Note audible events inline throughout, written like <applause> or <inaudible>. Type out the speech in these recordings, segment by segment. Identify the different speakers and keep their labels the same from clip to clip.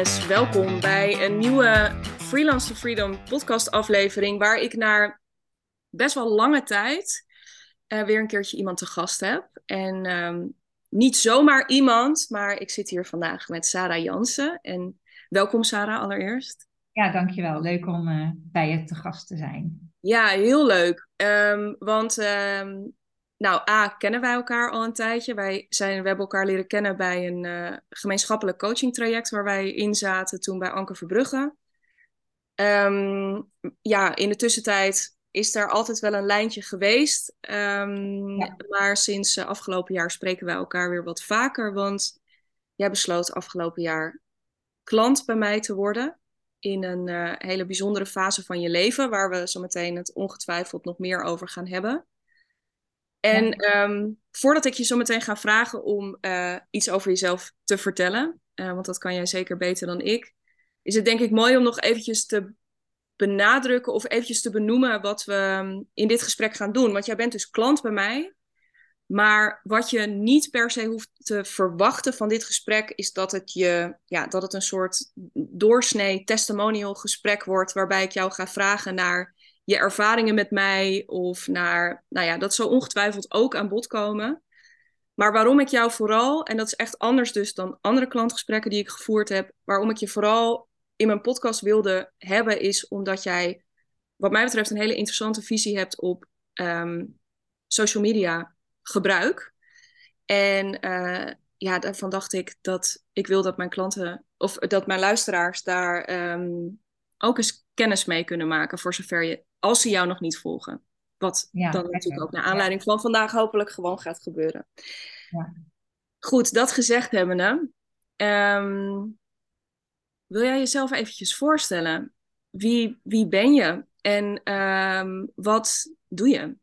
Speaker 1: Agnes, welkom bij een nieuwe Freelance to Freedom podcast aflevering waar ik naar best wel lange tijd uh, weer een keertje iemand te gast heb. En um, niet zomaar iemand, maar ik zit hier vandaag met Sarah Jansen. En welkom Sarah allereerst.
Speaker 2: Ja, dankjewel. Leuk om uh, bij je te gast te zijn.
Speaker 1: Ja, heel leuk. Um, want um, nou, A, kennen wij elkaar al een tijdje. Wij zijn, we hebben elkaar leren kennen bij een uh, gemeenschappelijk coachingtraject waar wij in zaten toen bij Anker Verbrugge. Um, ja, in de tussentijd is daar altijd wel een lijntje geweest. Um, ja. Maar sinds uh, afgelopen jaar spreken wij elkaar weer wat vaker. Want jij besloot afgelopen jaar klant bij mij te worden. In een uh, hele bijzondere fase van je leven, waar we zo meteen het ongetwijfeld nog meer over gaan hebben. En ja. um, voordat ik je zo meteen ga vragen om uh, iets over jezelf te vertellen, uh, want dat kan jij zeker beter dan ik, is het denk ik mooi om nog eventjes te benadrukken of eventjes te benoemen wat we in dit gesprek gaan doen. Want jij bent dus klant bij mij, maar wat je niet per se hoeft te verwachten van dit gesprek is dat het, je, ja, dat het een soort doorsnee testimonial gesprek wordt waarbij ik jou ga vragen naar je ervaringen met mij of naar, nou ja, dat zal ongetwijfeld ook aan bod komen. Maar waarom ik jou vooral, en dat is echt anders dus dan andere klantgesprekken die ik gevoerd heb, waarom ik je vooral in mijn podcast wilde hebben, is omdat jij, wat mij betreft, een hele interessante visie hebt op um, social media gebruik. En uh, ja, daarvan dacht ik dat ik wil dat mijn klanten, of dat mijn luisteraars daar um, ook eens kennis mee kunnen maken, voor zover je als ze jou nog niet volgen. Wat ja, dan natuurlijk ook naar aanleiding van vandaag hopelijk gewoon gaat gebeuren. Ja. Goed, dat gezegd hebbende, um, wil jij jezelf eventjes voorstellen? Wie, wie ben je en um, wat doe je?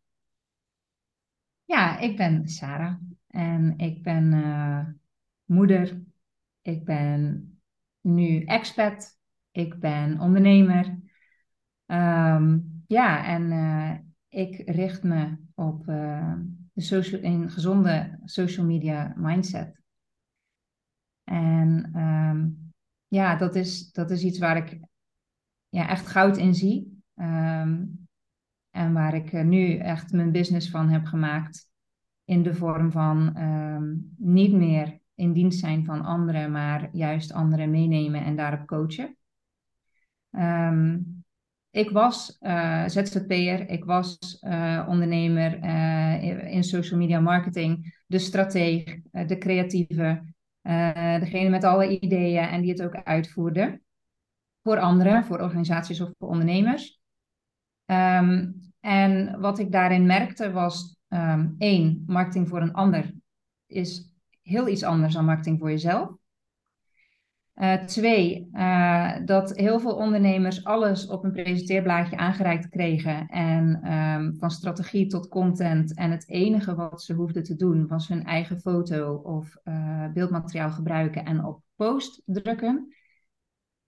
Speaker 2: Ja, ik ben Sarah en ik ben uh, moeder. Ik ben nu expat. Ik ben ondernemer. Um, ja, en uh, ik richt me op uh, de social, een gezonde social media mindset. En um, ja, dat is, dat is iets waar ik ja, echt goud in zie. Um, en waar ik uh, nu echt mijn business van heb gemaakt. In de vorm van niet meer in dienst zijn van anderen, maar juist anderen meenemen en daarop coachen. Um, ik was uh, ZZP'er, ik was uh, ondernemer uh, in social media marketing, de strateeg, de creatieve, degene met alle ideeën en die het ook uitvoerde. Voor anderen, voor organisaties of voor ondernemers. Um, en wat ik daarin merkte was, um, één, marketing voor een ander is heel iets anders dan marketing voor jezelf. Uh, twee, uh, dat heel veel ondernemers alles op een presenteerblaadje aangereikt kregen. En um, van strategie tot content. En het enige wat ze hoefden te doen was hun eigen foto of uh, beeldmateriaal gebruiken en op post drukken.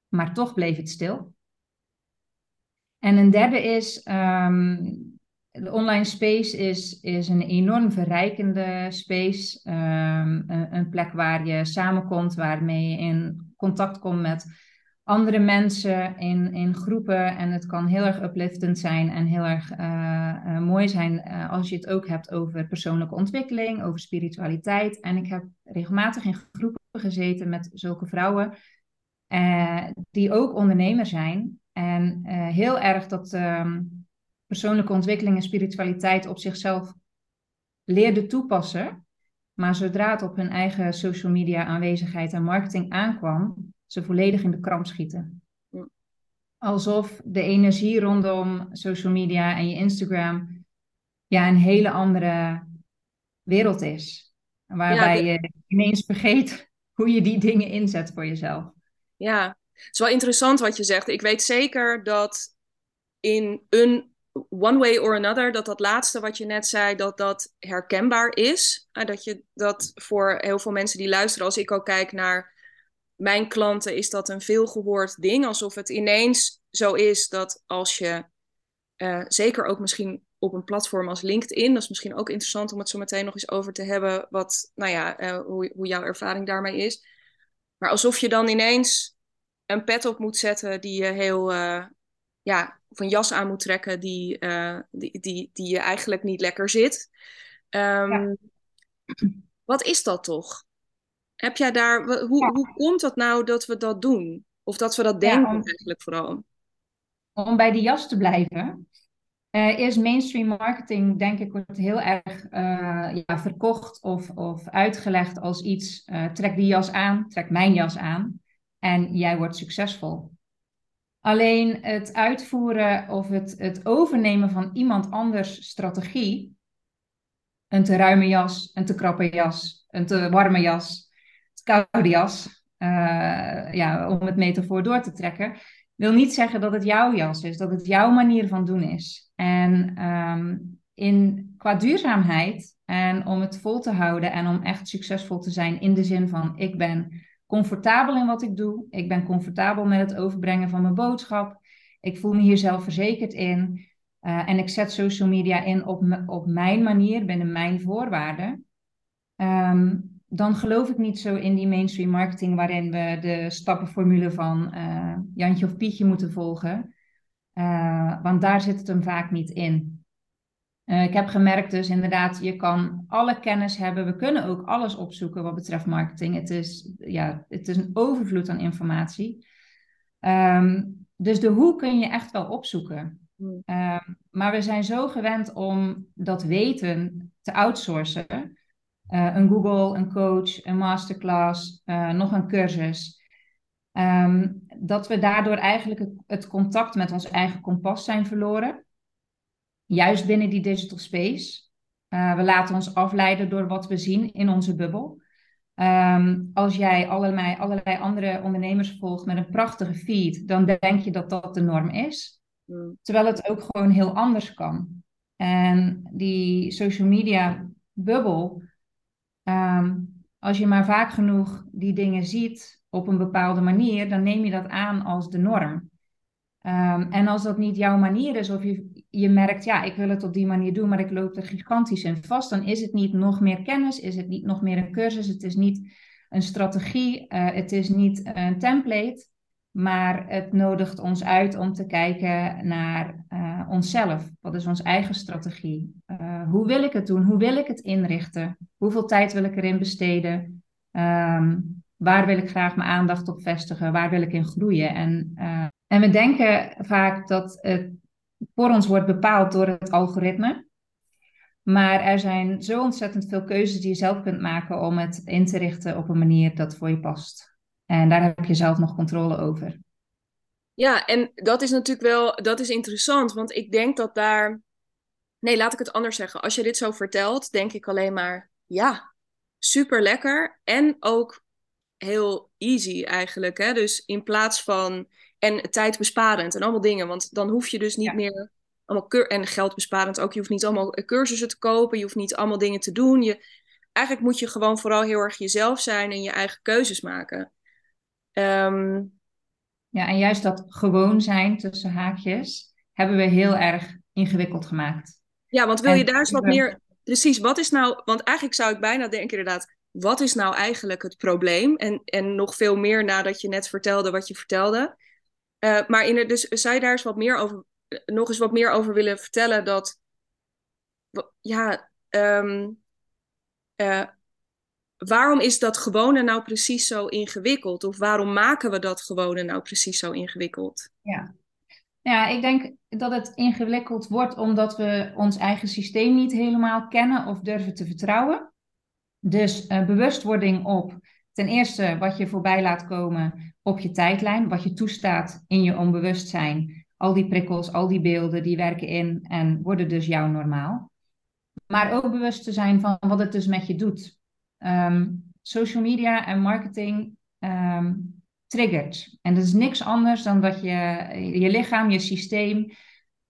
Speaker 2: Maar toch bleef het stil. En een derde is, um, de online space is, is een enorm verrijkende space. Een, een, plek waar je samenkomt, waarmee je in contact komt met andere mensen in, in groepen. En het kan heel erg upliftend zijn en heel erg uh, uh, mooi zijn uh, als je het ook hebt over persoonlijke ontwikkeling, over spiritualiteit. En ik heb regelmatig in groepen gezeten met zulke vrouwen die ook ondernemer zijn. En heel erg dat um, persoonlijke ontwikkeling en spiritualiteit op zichzelf leerden toepassen. Maar zodra het op hun eigen social media aanwezigheid en marketing aankwam, ze volledig in de kramp schieten. Alsof de energie rondom social media en je Instagram ja, een hele andere wereld is. Waarbij ja, je ineens vergeet <laughs> hoe je die dingen inzet voor jezelf.
Speaker 1: Ja, het is wel interessant wat je zegt. Ik weet zeker dat in een one way or another, dat dat laatste wat je net zei, dat dat herkenbaar is. Dat je dat voor heel veel mensen die luisteren, als ik ook kijk naar mijn klanten, is dat een veelgehoord ding. Alsof het ineens zo is dat als je, uh, zeker ook misschien op een platform als LinkedIn, dat is misschien ook interessant om het zo meteen nog eens over te hebben, wat, nou ja, uh, hoe, hoe jouw ervaring daarmee is. Maar alsof je dan ineens een pet op moet zetten die je heel, uh, ja, of een jas aan moet trekken die, uh, die, die, die je eigenlijk niet lekker zit. Um, Wat is dat toch? Heb jij daar, hoe, ja. hoe komt dat nou dat we dat doen? Of dat we dat denken ja, om, eigenlijk vooral?
Speaker 2: Om bij die jas te blijven, uh, is mainstream marketing, denk ik, wordt heel erg uh, ja, verkocht of, of uitgelegd als iets, uh, trek die jas aan, trek mijn jas aan en jij wordt succesvol. Alleen het uitvoeren of het, het overnemen van iemand anders strategie, een te ruime jas, een te krappe jas, een te warme jas, een koude jas, ja, om het metafoor door te trekken, wil niet zeggen dat het jouw jas is, dat het jouw manier van doen is. En um, in, qua duurzaamheid en om het vol te houden en om echt succesvol te zijn in de zin van ik ben comfortabel in wat ik doe, ik ben comfortabel met het overbrengen van mijn boodschap, ik voel me hier zelf verzekerd in uh, en ik zet social media in op, op mijn manier, binnen mijn voorwaarden. Um, dan geloof ik niet zo in die mainstream marketing waarin we de stappenformule van uh, Jantje of Pietje moeten volgen. Uh, want daar zit het hem vaak niet in. Uh, ik heb gemerkt dus inderdaad, je kan alle kennis hebben. We kunnen ook alles opzoeken wat betreft marketing. Het is, ja, het is een overvloed aan informatie. Um, dus de hoe kun je echt wel opzoeken. Um, maar we zijn zo gewend om dat weten te outsourcen uh, een Google, een coach, een masterclass, uh, nog een cursus. Um, dat we daardoor eigenlijk het, het, contact met ons eigen kompas zijn verloren. Juist binnen die digital space. Uh, we laten ons afleiden door wat we zien in onze bubbel. Um, als jij allerlei, allerlei andere ondernemers volgt met een prachtige feed, dan denk je dat dat de norm is. Mm. Terwijl het ook gewoon heel anders kan. En die social media bubbel, Um, als je maar vaak genoeg die dingen ziet op een bepaalde manier, dan neem je dat aan als de norm. Um, en als dat niet jouw manier is, of je, je merkt, ja, ik wil het op die manier doen, maar ik loop er gigantisch in vast, dan is het niet nog meer kennis, is het niet nog meer een cursus, het is niet een strategie, uh, het is niet een template, maar het nodigt ons uit om te kijken naar uh, onszelf. Wat is onze eigen strategie? Uh, hoe wil ik het doen? Hoe wil ik het inrichten? Hoeveel tijd wil ik erin besteden? Um, waar wil ik graag mijn aandacht op vestigen? Waar wil ik in groeien? En, en we denken vaak dat het voor ons wordt bepaald door het algoritme. Maar er zijn zo ontzettend veel keuzes die je zelf kunt maken om het in te richten op een manier dat voor je past. En daar heb je zelf nog controle over.
Speaker 1: Ja, en dat is natuurlijk wel, dat is interessant, want ik denk dat daar, nee, laat ik het anders zeggen. Als je dit zo vertelt, denk ik alleen maar, ja, super lekker en ook heel easy eigenlijk. Hè? Dus in plaats van, en tijdbesparend en allemaal dingen, want dan hoef je dus niet meer allemaal keur en geldbesparend ook. Je hoeft niet allemaal cursussen te kopen, je hoeft niet allemaal dingen te doen. Je, eigenlijk moet je gewoon vooral heel erg jezelf zijn en je eigen keuzes maken. Um,
Speaker 2: ja, en juist dat gewoon zijn tussen haakjes hebben we heel erg ingewikkeld gemaakt.
Speaker 1: Ja, want wil je daar eens wat meer. Precies, wat is nou. Want eigenlijk zou ik bijna denken, inderdaad. Wat is nou eigenlijk het probleem? En, en nog veel meer nadat je net vertelde wat je vertelde. Uh, maar in dus zou je daar eens wat meer over. Nog eens wat meer over willen vertellen dat. Ja, um, uh, waarom is dat gewone nou precies zo ingewikkeld? Of waarom maken we dat gewone nou precies zo ingewikkeld?
Speaker 2: Ja. Ja, ik denk dat het ingewikkeld wordt omdat we ons eigen systeem niet helemaal kennen of durven te vertrouwen. Dus bewustwording op ten eerste wat je voorbij laat komen op je tijdlijn, wat je toestaat in je onbewustzijn. Al die prikkels, al die beelden, die werken in en worden dus jouw normaal. Maar ook bewust te zijn van wat het dus met je doet. Um, social media en marketing um, triggert. En dat is niks anders dan dat je je lichaam, je systeem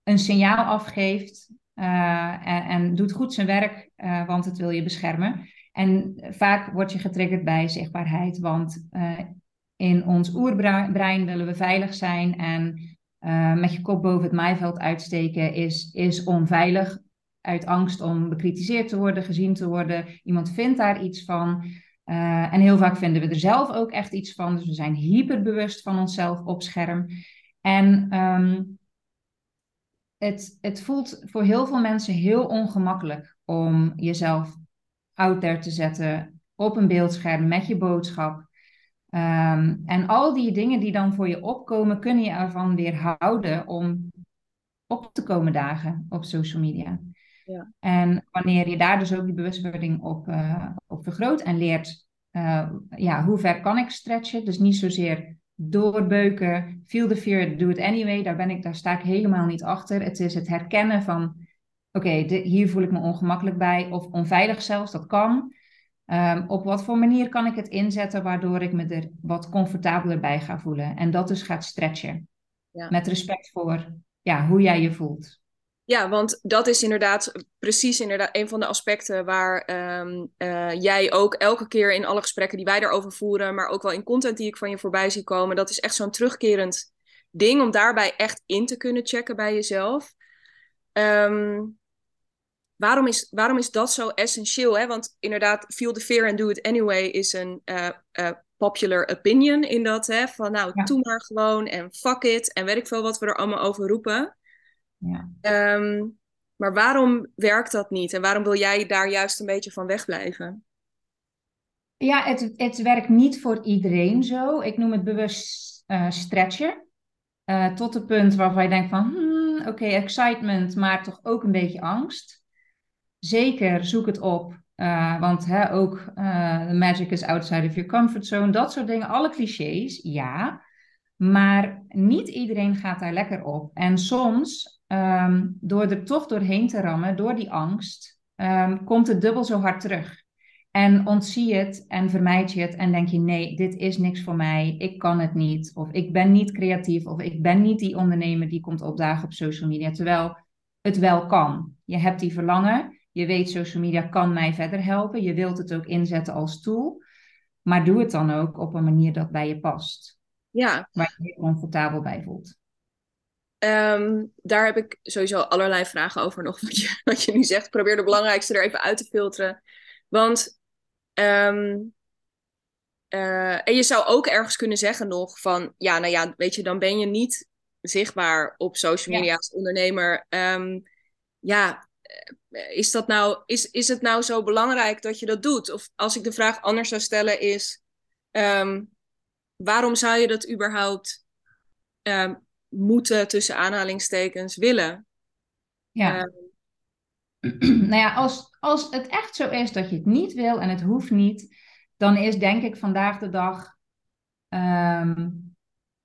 Speaker 2: een signaal afgeeft uh, en, en, doet goed zijn werk, uh, want het wil je beschermen. En vaak word je getriggerd bij zichtbaarheid, want uh, in ons oerbrein willen we veilig zijn en met je kop boven het maaiveld uitsteken is, is onveilig uit angst om bekritiseerd te worden, gezien te worden. Iemand vindt daar iets van. Uh, en heel vaak vinden we er zelf ook echt iets van. Dus we zijn hyperbewust van onszelf op scherm. En um, het, het voelt voor heel veel mensen heel ongemakkelijk om jezelf out there te zetten op een beeldscherm met je boodschap. Um, en al die dingen die dan voor je opkomen, kunnen je ervan weerhouden om op te komen dagen op social media. Ja. En wanneer je daar dus ook die bewustwording op, uh, op vergroot en leert, uh, ja, hoe ver kan ik stretchen? Dus niet zozeer doorbeuken, feel the fear, do it anyway. Daar, ben ik, daar sta ik helemaal niet achter. Het is het herkennen van, oké, hier voel ik me ongemakkelijk bij of onveilig zelfs, dat kan. Um, op wat voor manier kan ik het inzetten waardoor ik me er wat comfortabeler bij ga voelen? En dat dus gaat stretchen. Ja. Met respect voor ja, hoe jij je voelt.
Speaker 1: Ja, want dat is inderdaad precies inderdaad een van de aspecten waar um, uh, jij ook elke keer in alle gesprekken die wij erover voeren, maar ook wel in content die ik van je voorbij zie komen, dat is echt zo'n terugkerend ding om daarbij echt in te kunnen checken bij jezelf. Um, waarom, is, waarom is dat zo essentieel? Hè? Want inderdaad, feel the fear and do it anyway is een uh, uh, popular opinion in dat, hè? van nou, ja. doe maar gewoon en fuck it en weet ik veel wat we er allemaal over roepen. Ja. Um, maar waarom werkt dat niet? En waarom wil jij daar juist een beetje van wegblijven?
Speaker 2: Ja, het, het werkt niet voor iedereen zo. Ik noem het bewust uh, stretchen. Tot het punt waarvan je denkt van, hmm, oké, okay, excitement, maar toch ook een beetje angst. Zeker zoek het op, uh, want hè, ook the magic is outside of your comfort zone, dat soort dingen, alle clichés, ja. Maar niet iedereen gaat daar lekker op. En soms um, door er toch doorheen te rammen, door die angst, um, komt het dubbel zo hard terug. En ontzie het en vermijd je het en denk je: nee, dit is niks voor mij, ik kan het niet, of ik ben niet creatief, of ik ben niet die ondernemer die komt opdagen op social media. Terwijl het wel kan. Je hebt die verlangen, je weet social media kan mij verder helpen, je wilt het ook inzetten als tool, maar doe het dan ook op een manier dat bij je past. Ja. Waar je je comfortabel bij voelt.
Speaker 1: Um, daar heb ik sowieso allerlei vragen over nog, wat je, <laughs> wat je nu zegt. Probeer de belangrijkste er even uit te filteren. Want, um, uh, en je zou ook ergens kunnen zeggen nog van, ja, nou ja, weet je, dan ben je niet zichtbaar op social media ja. als ondernemer. Um, ja, eh, is, dat nou, is, is het nou zo belangrijk dat je dat doet? Of als ik de vraag anders zou stellen is, waarom zou je dat überhaupt moeten tussen aanhalingstekens willen.
Speaker 2: Ja. Uh, <clears throat> nou ja, als, als het echt zo is dat je het niet wil en het hoeft niet, dan is denk ik vandaag de dag,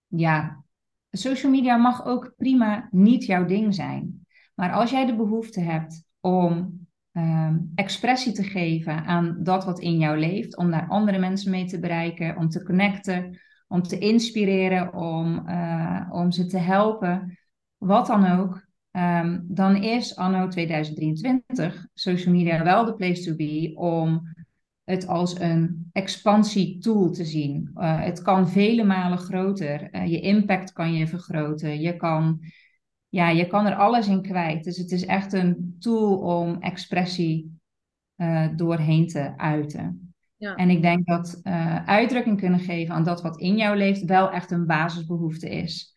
Speaker 2: ja, social media mag ook prima niet jouw ding zijn. Maar als jij de behoefte hebt om um, expressie te geven aan dat wat in jou leeft, om daar andere mensen mee te bereiken, om te connecten, om te inspireren, om, uh, om ze te helpen, wat dan ook, um, dan is anno 2023 social media wel de place to be om het als een expansietool te zien. Uh, het kan vele malen groter. Uh, je impact kan je vergroten. Je kan, ja, je kan er alles in kwijt. Dus het is echt een tool om expressie doorheen te uiten. Ja. En ik denk dat uh, uitdrukking kunnen geven aan dat wat in jou leeft wel echt een basisbehoefte is.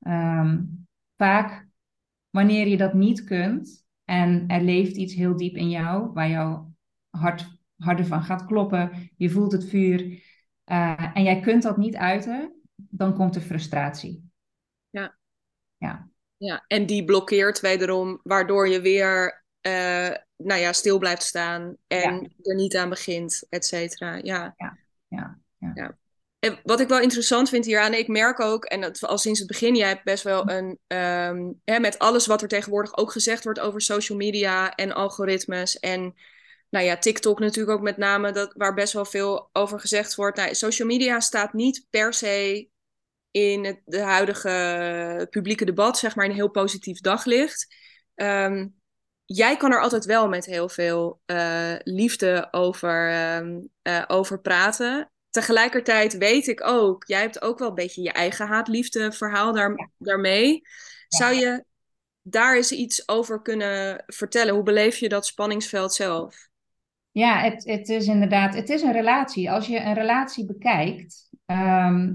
Speaker 2: Um, vaak wanneer je dat niet kunt en er leeft iets heel diep in jou waar jouw hart harder van gaat kloppen, je voelt het vuur uh, en jij kunt dat niet uiten, dan komt er frustratie.
Speaker 1: Ja. Ja. Ja, en die blokkeert wederom, waardoor je weer uh, nou ja, stil blijft staan en er niet aan begint, et cetera. Ja. Ja. Ja. ja. En wat ik wel interessant vind hieraan, ik merk ook, en dat al sinds het begin, jij hebt best wel een, um, hè, met alles wat er tegenwoordig ook gezegd wordt over social media en algoritmes en nou ja, TikTok natuurlijk ook met name, dat, waar best wel veel over gezegd wordt. Nou, social media staat niet per se in het de huidige publieke debat, zeg maar, een heel positief daglicht. Um, jij kan er altijd wel met heel veel uh, liefde over, uh, uh, over praten. Tegelijkertijd weet ik ook, jij hebt ook wel een beetje je eigen haat-liefde verhaal daar, ja. daarmee. Zou je daar eens iets over kunnen vertellen? Hoe beleef je dat spanningsveld zelf?
Speaker 2: Ja, het, het is inderdaad, het is een relatie. Als je een relatie bekijkt, ehm,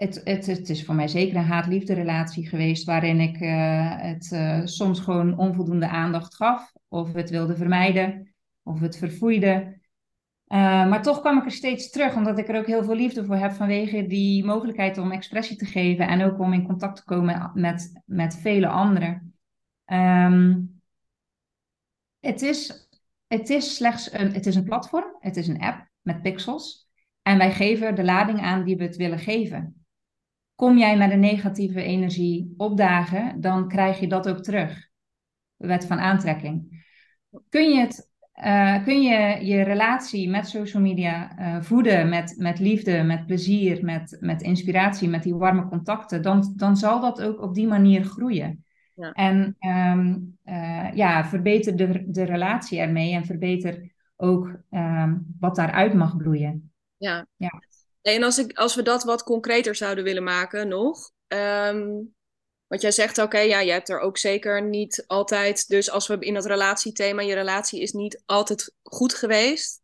Speaker 2: het, het, het is voor mij zeker een haat-liefde relatie geweest, waarin ik uh, het uh, soms gewoon onvoldoende aandacht gaf, of het wilde vermijden, of het verfoeide. Uh, maar toch kwam ik er steeds terug, omdat ik er ook heel veel liefde voor heb vanwege die mogelijkheid om expressie te geven en ook om in contact te komen met, met vele anderen. Um, het is het is slechts een, het is een platform, het is een app met pixels. En wij geven de lading aan die we het willen geven. Kom jij met een negatieve energie opdagen, dan krijg je dat ook terug. De wet van aantrekking. Kun je, het, uh, kun je je relatie met social media uh, voeden met, met liefde, met plezier, met, met inspiratie, met die warme contacten, dan, dan zal dat ook op die manier groeien. Ja. En um, uh, ja, verbeter de, de relatie ermee en verbeter ook um, wat daaruit mag bloeien.
Speaker 1: Ja. ja. En als, ik, als we dat wat concreter zouden willen maken nog. Um, wat jij zegt, oké, ja, je hebt er ook zeker niet altijd. Dus als we in dat relatiethema, je relatie is niet altijd goed geweest.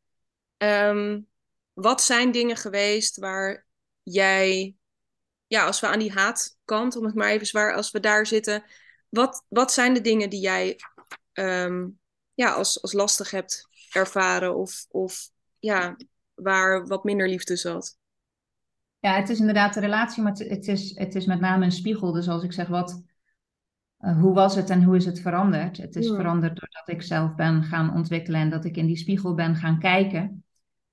Speaker 1: Um, wat zijn dingen geweest waar jij, ja, als we aan die haatkant, om het maar even zwaar, als we daar zitten, wat, wat zijn de dingen die jij um, ja, als, als lastig hebt ervaren of, of ja, waar wat minder liefde zat?
Speaker 2: Ja, het is inderdaad de relatie, maar het, is, het is met name een spiegel. Dus als ik zeg, wat, uh, hoe was het en hoe is het veranderd? Het is veranderd doordat ik zelf ben gaan ontwikkelen en dat ik in die spiegel ben gaan kijken.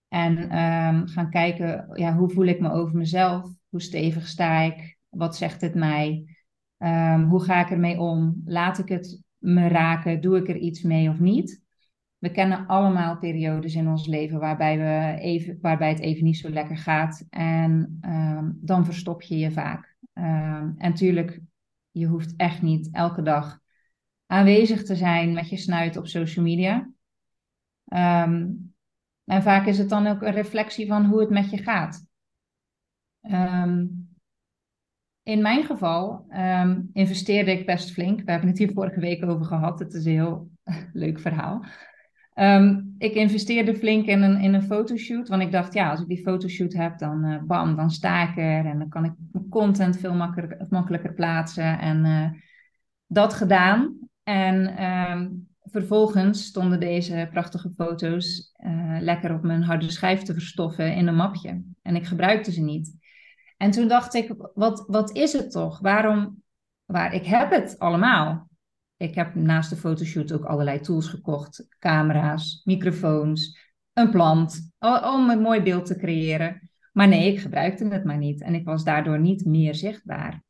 Speaker 2: En um, gaan kijken, ja, hoe voel ik me over mezelf? Hoe stevig sta ik? Wat zegt het mij? Um, hoe ga ik ermee om? Laat ik het me raken? Doe ik er iets mee of niet? We kennen allemaal periodes in ons leven waarbij, we even, waarbij het even niet zo lekker gaat. En um, dan verstop je je vaak. Um, en tuurlijk, je hoeft echt niet elke dag aanwezig te zijn met je snuit op social media. en vaak is het dan ook een reflectie van hoe het met je gaat. In mijn geval investeerde ik best flink. We hebben het hier vorige week over gehad. Het is een heel <laughs> leuk verhaal. Um, ik investeerde flink in een, in een fotoshoot. Want ik dacht, ja, als ik die fotoshoot heb, dan uh, bam, dan sta ik er. En dan kan ik mijn content veel makkelijker, makkelijker plaatsen. En uh, dat gedaan. En um, vervolgens stonden deze prachtige foto's uh, lekker op mijn harde schijf te verstoffen in een mapje. En ik gebruikte ze niet. En toen dacht ik, wat, wat is het toch? Waarom? Waar, ik heb het allemaal. Ik heb naast de fotoshoot ook allerlei tools gekocht. Camera's, microfoons, een plant. Om een mooi beeld te creëren. Maar nee, ik gebruikte het maar niet. En ik was daardoor niet meer zichtbaar.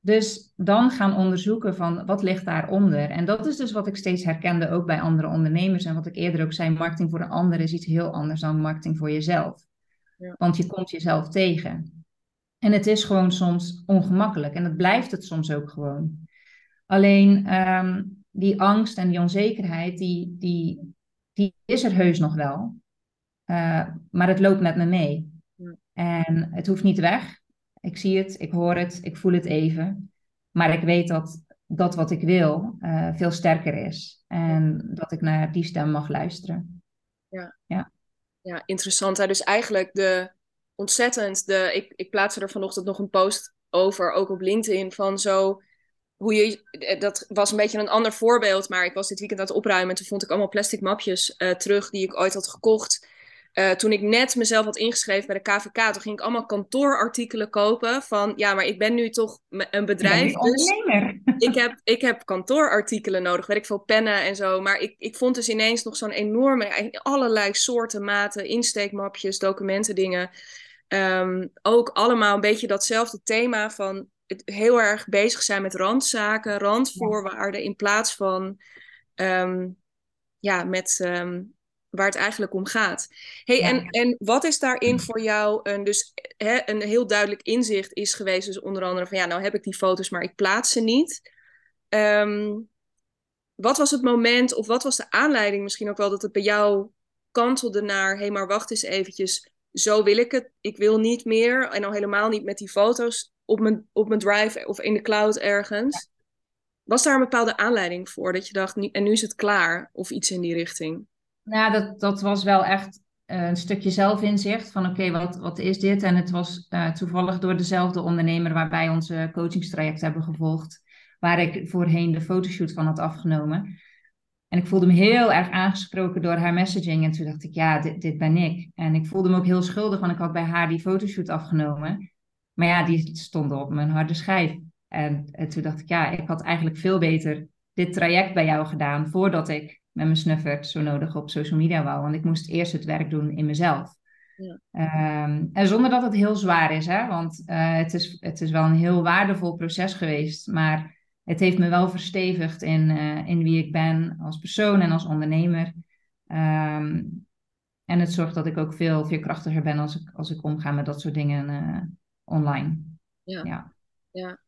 Speaker 2: Dus dan gaan onderzoeken van wat ligt daaronder. En dat is dus wat ik steeds herkende ook bij andere ondernemers. En wat ik eerder ook zei, marketing voor een ander is iets heel anders dan marketing voor jezelf. Want je komt jezelf tegen. En het is gewoon soms ongemakkelijk. En dat blijft het soms ook gewoon. Alleen um, die angst en die onzekerheid, die, die, die is er heus nog wel. Uh, maar het loopt met me mee. Ja. En het hoeft niet weg. Ik zie het, ik hoor het, ik voel het even. Maar ik weet dat dat wat ik wil uh, veel sterker is. En dat ik naar die stem mag luisteren.
Speaker 1: Ja. ja ja, interessant. Hè? Dus eigenlijk de ontzettend, de, ik, ik plaatste er vanochtend nog een post over, ook op LinkedIn, van zo hoe je, eh, dat was een beetje een ander voorbeeld, maar ik was dit weekend aan het opruimen en toen vond ik allemaal plastic mapjes uh, terug die ik ooit had gekocht. Uh, toen ik net mezelf had ingeschreven bij de KVK, toen ging ik allemaal kantoorartikelen kopen van, ja, maar ik ben nu toch een bedrijf, dus <laughs> ik heb, ik heb kantoorartikelen nodig, weet ik veel, pennen en zo, maar ik, ik vond dus ineens nog zo'n enorme, allerlei soorten, maten, insteekmapjes, documenten, dingen, um, ook allemaal een beetje datzelfde thema van het heel erg bezig zijn met randzaken, randvoorwaarden, in plaats van, um, ja, met... Um, waar het eigenlijk om gaat. Hey, en, en wat is daarin voor jou een, dus, hè, een heel duidelijk inzicht is geweest? Dus onder andere van ja, nou heb ik die foto's, maar ik plaats ze niet. Um, wat was het moment of wat was de aanleiding misschien ook wel dat het bij jou kantelde naar... hé, hey, maar wacht eens eventjes, zo wil ik het. Ik wil niet meer en al helemaal niet met die foto's op mijn, op mijn drive of in de cloud ergens. Was daar een bepaalde aanleiding voor dat je dacht, en nu is het klaar of iets in die richting?
Speaker 2: Nou, dat, dat was wel echt eh, een stukje zelfinzicht van oké, wat, wat is dit? En het was uh, toevallig door dezelfde ondernemer waarbij onze coachingstraject hebben gevolgd, waar ik voorheen de fotoshoot van had afgenomen. En ik voelde me heel erg aangesproken door haar messaging. En toen dacht ik, ja, dit, dit ben ik. En ik voelde me ook heel schuldig, want ik had bij haar die fotoshoot afgenomen. Maar ja, die stonden op mijn harde schijf. En, en toen dacht ik, ja, ik had eigenlijk veel beter dit traject bij jou gedaan voordat ik met mijn snuffert zo nodig op social media wou. Want ik moest eerst het werk doen in mezelf. Ja. Ehm, en zonder dat het heel zwaar is, hè? want uh, het, is, het is wel een heel waardevol proces geweest. Maar het heeft me wel verstevigd in, uh, in wie ik ben als persoon en als ondernemer. Um, en het zorgt dat ik ook veel veerkrachtiger ben als ik, als ik omga met dat soort dingen uh, online.
Speaker 1: Ja. ja. ja.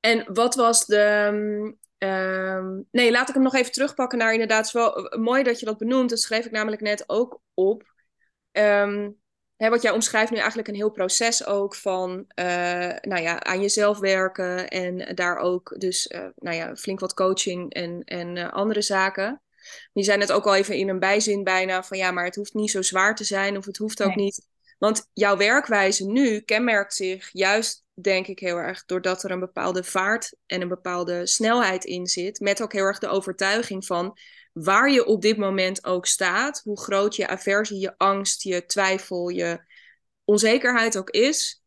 Speaker 1: En wat was de, Um, nee, laat ik hem nog even terugpakken naar inderdaad. Het is wel eh, mooi dat je dat benoemt. Dat schreef ik namelijk net ook op. Um, hè, wat jij omschrijft nu eigenlijk een heel proces ook van uh, nou ja, aan jezelf werken. En daar ook dus uh, nou ja, flink wat coaching en, en andere zaken. Die zijn het ook al even in een bijzin bijna van ja, maar het hoeft niet zo zwaar te zijn. Of het hoeft ook niet. Want jouw werkwijze nu kenmerkt zich juist denk ik heel erg doordat er een bepaalde vaart en een bepaalde snelheid in zit. Met ook heel erg de overtuiging van waar je op dit moment ook staat, hoe groot je aversie, je angst, je twijfel, je onzekerheid ook is.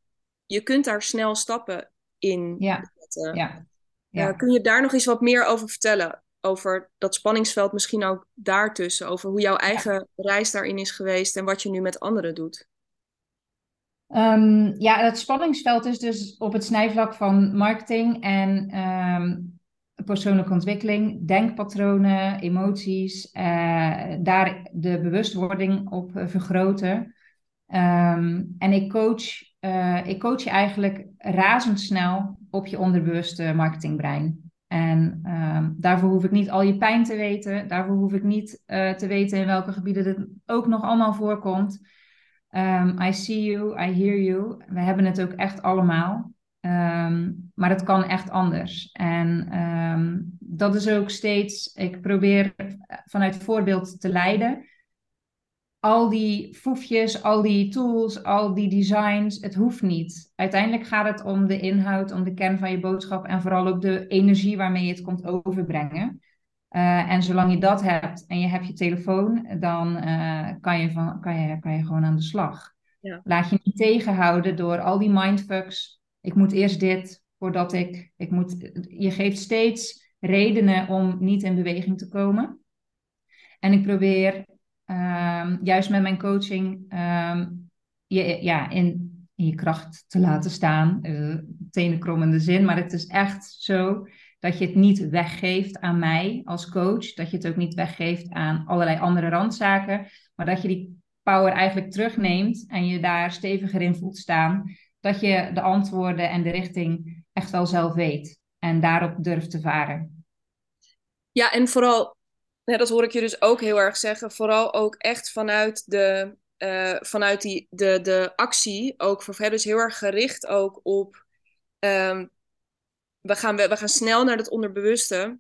Speaker 1: Je kunt daar snel stappen in
Speaker 2: ja. zetten. Ja.
Speaker 1: Ja. Uh, kun je daar nog eens wat meer over vertellen? Over dat spanningsveld, misschien ook daartussen. Over hoe jouw eigen reis daarin is geweest en wat je nu met anderen doet.
Speaker 2: Um, ja, het spanningsveld is dus op het snijvlak van marketing en um, persoonlijke ontwikkeling, denkpatronen, emoties, uh, daar de bewustwording op uh, vergroten. Um, en ik coach, uh, ik coach je eigenlijk razendsnel op je onderbewuste marketingbrein. En daarvoor hoef ik niet al je pijn te weten. Daarvoor hoef ik niet te weten in welke gebieden dit ook nog allemaal voorkomt. Um, I see you, I hear you. We hebben het ook echt allemaal. Um, maar het kan echt anders. En um, dat is ook steeds, ik probeer vanuit voorbeeld te leiden. Al die foefjes, al die tools, al die designs, het hoeft niet. Uiteindelijk gaat het om de inhoud, om de kern van je boodschap en vooral ook de energie waarmee je het komt overbrengen. Uh, en zolang je dat hebt en je hebt je telefoon, dan uh, kan, je van, kan, je, kan je gewoon aan de slag. Ja. Laat je niet tegenhouden door al die mindfucks. Ik moet eerst dit voordat ik. ik moet, je geeft steeds redenen om niet in beweging te komen. En ik probeer um, juist met mijn coaching um, je ja, in, in, je kracht te laten staan. Uh, tenenkrommende zin, maar het is echt zo dat je het niet weggeeft aan mij als coach. Dat je het ook niet weggeeft aan allerlei andere randzaken. Maar dat je die power eigenlijk terugneemt en je daar steviger in voelt staan. Dat je de antwoorden en de richting echt wel zelf weet. En daarop durft te varen.
Speaker 1: Ja, en vooral, dat hoor ik je dus ook heel erg zeggen. Vooral ook echt vanuit de, uh, vanuit die, de, de actie. Ook voor dus heel erg gericht ook op um, we gaan, we, we gaan snel naar het onderbewuste.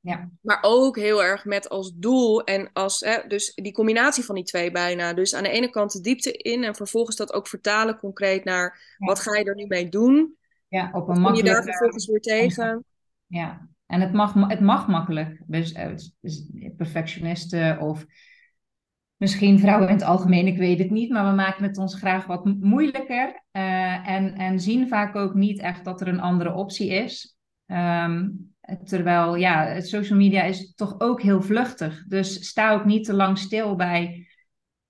Speaker 2: Ja.
Speaker 1: Maar ook heel erg met als doel en als, hè, dus die combinatie van die twee bijna. Dus aan de ene kant de diepte in en vervolgens dat ook vertalen concreet naar wat ga je er nu mee doen.
Speaker 2: Ja, op een makkelijke...
Speaker 1: Kom je daar vervolgens weer tegen?
Speaker 2: Ja, en het mag, het mag makkelijk. Dus, dus perfectionisten of misschien vrouwen in het algemeen, ik weet het niet, maar we maken het ons graag wat moeilijker uh, en, en zien vaak ook niet echt dat er een andere optie is. Um, terwijl, ja, social media is toch ook heel vluchtig. Dus sta ook niet te lang stil bij